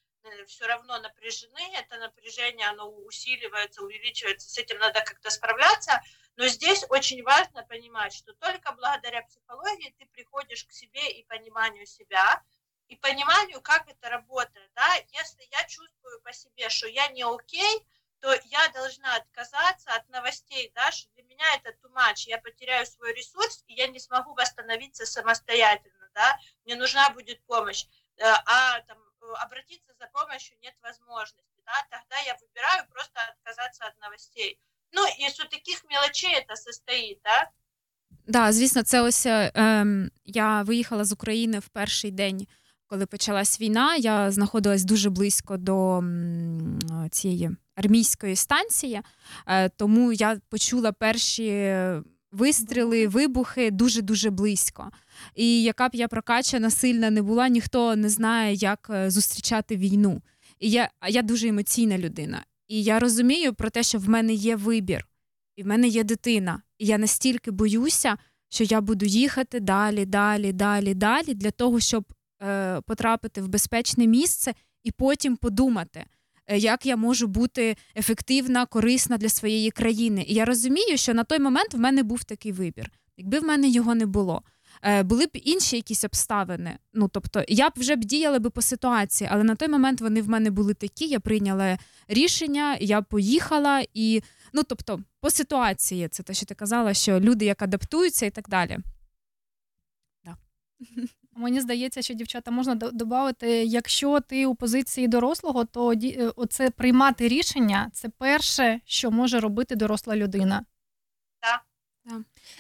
все равно напряжены, это напряжение, оно усиливается, увеличивается, с этим надо как-то справляться, но здесь очень важно понимать, что только благодаря психологии ты приходишь к себе и пониманию себя, и пониманию, как это работает, да, если я чувствую по себе, что я не окей, то я должна отказаться от новостей, да, что для меня это too much, я потеряю свой ресурс, и я не смогу восстановиться самостоятельно, да, мне нужна будет помощь, Э, а там э, обратиться за помощью нет возможности, да, тогда я выбираю просто отказаться от новостей. Ну, из вот таких мелочей это состоит, да, Да, звісно, це ось е, ем, я виїхала з України в перший день, коли почалась війна. Я знаходилась дуже близько до м, цієї армійської станції, е, тому я почула перші вистріли, вибухи дуже дуже близько. І яка б я прокачана сильна не була, ніхто не знає, як е, зустрічати війну. І я, а я дуже емоційна людина. І я розумію про те, що в мене є вибір, і в мене є дитина. І я настільки боюся, що я буду їхати далі, далі, далі, далі для того, щоб е, потрапити в безпечне місце і потім подумати, е, як я можу бути ефективна, корисна для своєї країни. І я розумію, що на той момент в мене був такий вибір. Якби в мене його не було, були б інші якісь обставини. Ну тобто, я б вже б діяла би по ситуації, але на той момент вони в мене були такі. Я прийняла рішення, я поїхала і. Ну, тобто, по ситуації, це те, що ти казала, що люди як адаптуються і так далі. [laughs] Мені здається, що дівчата можна додати, якщо ти у позиції дорослого, то е, оце приймати рішення це перше, що може робити доросла людина. Да.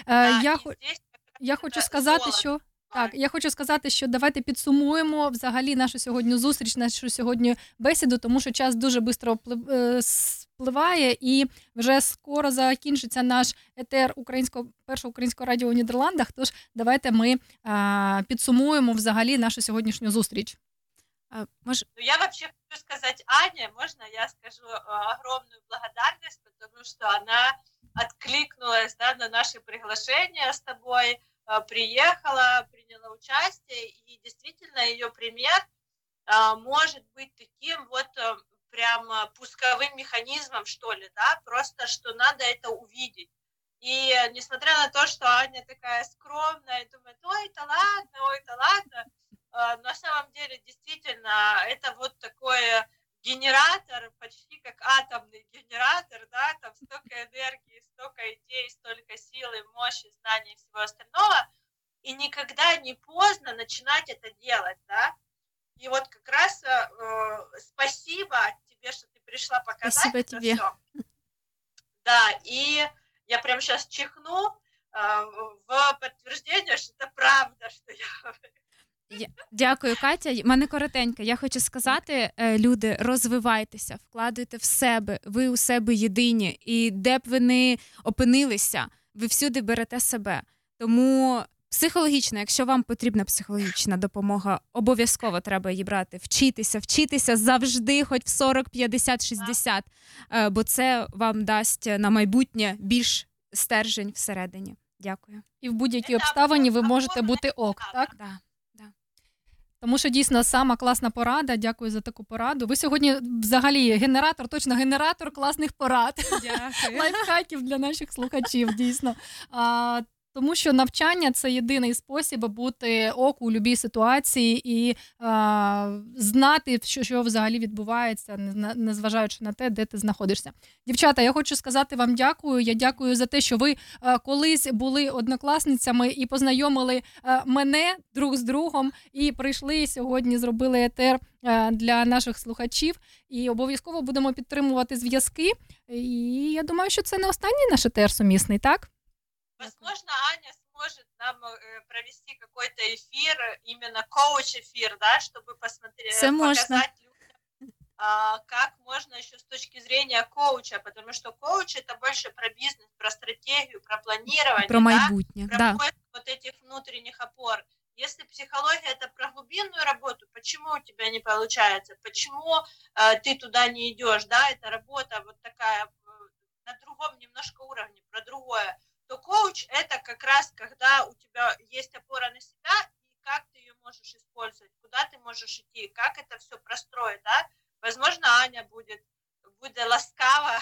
Е, я, хо- я хочу сказати, що так, я хочу сказати, що давайте підсумуємо взагалі нашу сьогодні зустріч, нашу сьогодні бесіду, тому що час дуже швидко спливає, і вже скоро закінчиться наш етер українського першого українського радіо у Нідерландах. Тож давайте ми а, підсумуємо взагалі нашу сьогоднішню зустріч. Може... Ну, я вообще хочу сказать Ане, можно я скажу э, огромную благодарность, потому что она откликнулась да, на наше приглашение с тобой, э, приехала, приняла участие, и действительно ее пример э, может быть таким вот э, прям пусковым механизмом, что ли, да, просто что надо это увидеть. И э, несмотря на то, что Аня такая скромная, думает, ой, это ладно, ой, это ладно, на самом деле действительно это вот такой э, генератор, почти как атомный генератор, да, там столько энергии, столько идей, столько силы, мощи, знаний и всего остального, и никогда не поздно начинать это делать, да. И вот как раз э, э, спасибо тебе, что ты пришла показать Спасибо это тебе. всё. Да, и я прямо сейчас чихну э, в подтверждение, что это правда, что Я- [laughs] Дякую, Катя. У мене коротенько. Я хочу сказати, е, люди, розвивайтеся, вкладуйте в себе, ви у себе єдині. І де б ви не опинилися, ви всюди берете себе. Тому психологічно, якщо вам потрібна психологічна допомога, обов'язково треба її брати. Вчитися, вчитися завжди, хоч в 40, 50, 60, е, бо це вам дасть на майбутнє більш стержень всередині. Дякую. І в будь-якій обставині ви можете бути ок, так? Да. Тому що дійсно сама класна порада. Дякую за таку пораду. Ви сьогодні взагалі генератор, точно генератор класних порад. Дякую. [laughs] Лайфхаків для наших слухачів, дійсно. А, тому що навчання це єдиний спосіб бути ок у будь-якій ситуації і а, знати, що, що взагалі відбувається, не- незважаючи на те, де ти знаходишся. Дівчата, я хочу сказати вам дякую. Я дякую за те, що ви е, колись були однокласницями і познайомили е, мене друг з другом, і прийшли сьогодні, зробили етер е, для наших слухачів. І обов'язково будемо підтримувати зв'язки. І я думаю, що це не останній наш етер сумісний, так? Возможно, Аня может нам э, провести какой-то эфир, именно коуч-эфир, да, чтобы посмотреть, Все можно. показать людям, а, как можно еще с точки зрения коуча, потому что коуч это больше про бизнес, про стратегию, про планирование, Про да, майбутнє. про Да. вот этих внутренних опор. Если психология это про глубинную работу, почему у тебя не получается? Почему э, ты туда не идешь? Да, это работа вот такая э, на другом немножко уровне, про другое. То коуч это как раз когда у тебя есть опора на себя и как ты ее можешь использовать, куда ты можешь идти, как это все простроить, да? Возможно, Аня будет буде ласкава.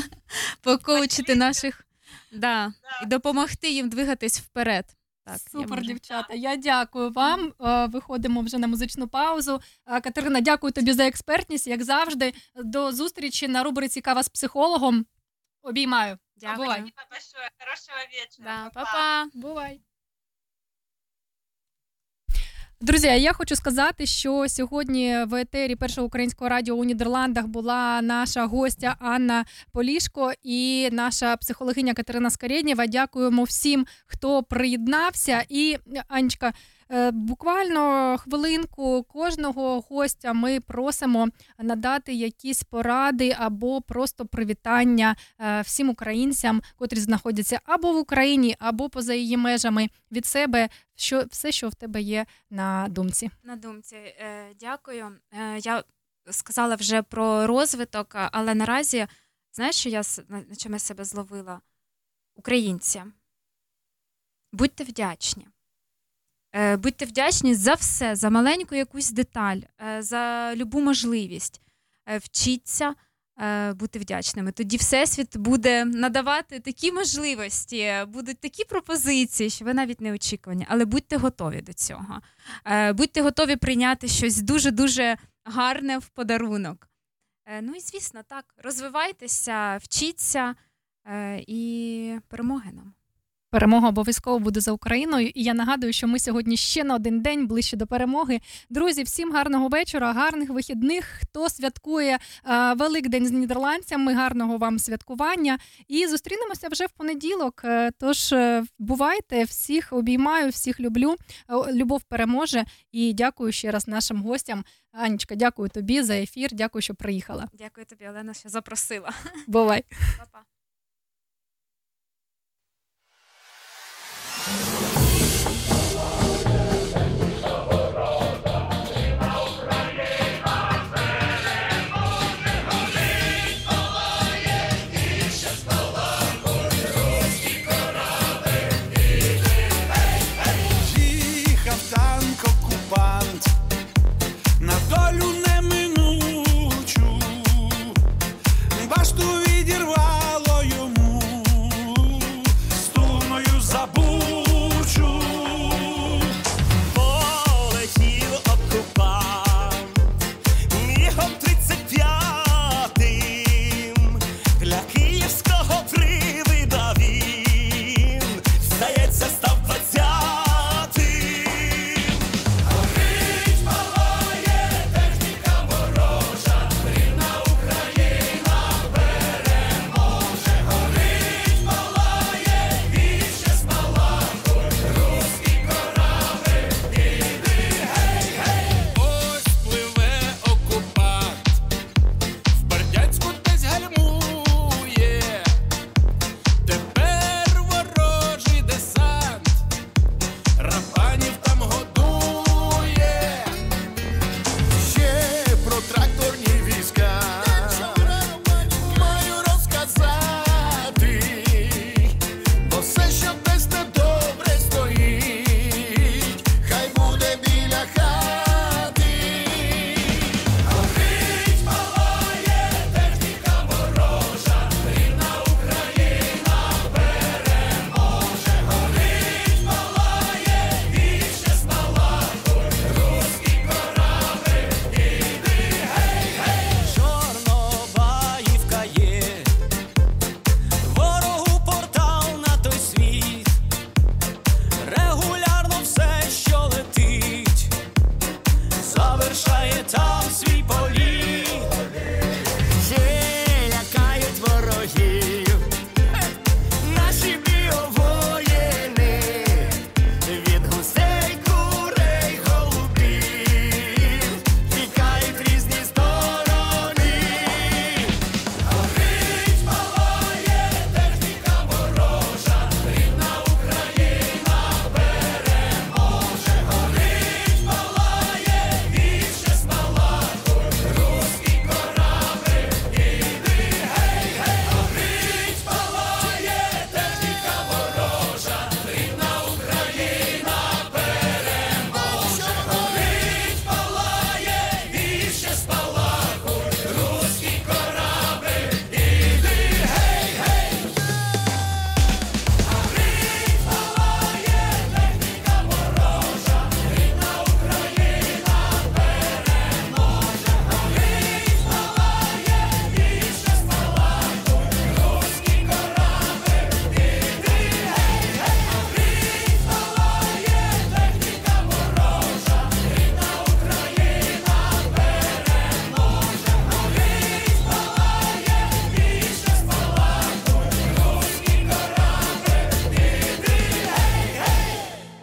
[laughs] Покоучити наших да, і допомогти їм двигатись вперед. Так, я Супер, можу. дівчата. Я дякую вам. Е, Виходимо вже на музичну паузу. Е, Катерина, дякую тобі за експертність. Як завжди, до зустрічі на рубриці Кава з психологом. Обіймаю. Дякую. Бувай. Спасибо большое. Хорошего вечера. Да, па-па. Бувай. Друзі, я хочу сказати, що сьогодні в етері першого українського радіо у Нідерландах була наша гостя Анна Полішко і наша психологиня Катерина Скарєднєва. Дякуємо всім, хто приєднався. І Анечка, буквально хвилинку кожного гостя ми просимо надати якісь поради або просто привітання е, всім українцям, котрі знаходяться або в Україні, або поза її межами від себе. Що все, що в тебе є на думці. На думці, е, дякую. Е, я сказала вже про розвиток, але наразі, знаєш, що я на чому я себе зловила? Українці, будьте вдячні. Е, Будьте вдячні за все, за маленьку якусь деталь, е, за любу можливість. Е, Вчіться бути вдячними. Тоді Всесвіт буде надавати такі можливості, будуть такі пропозиції, що ви навіть не очікувані. Але будьте готові до цього. Будьте готові прийняти щось дуже-дуже гарне в подарунок. Ну і звісно, так, розвивайтеся, вчіться і перемоги нам. Перемога обов'язково буде за Україною. І я нагадую, що ми сьогодні ще на один день ближче до перемоги. Друзі, всім гарного вечора, гарних вихідних. Хто святкує е, Великдень з нідерландцями, гарного вам святкування. І зустрінемося вже в понеділок. Е, Тож е, бувайте, всіх обіймаю, всіх люблю. Е, Любов переможе. І дякую ще раз нашим гостям. Анечка, дякую тобі за ефір. Дякую, що приїхала. Дякую тобі, Олена, що запросила. Бувай.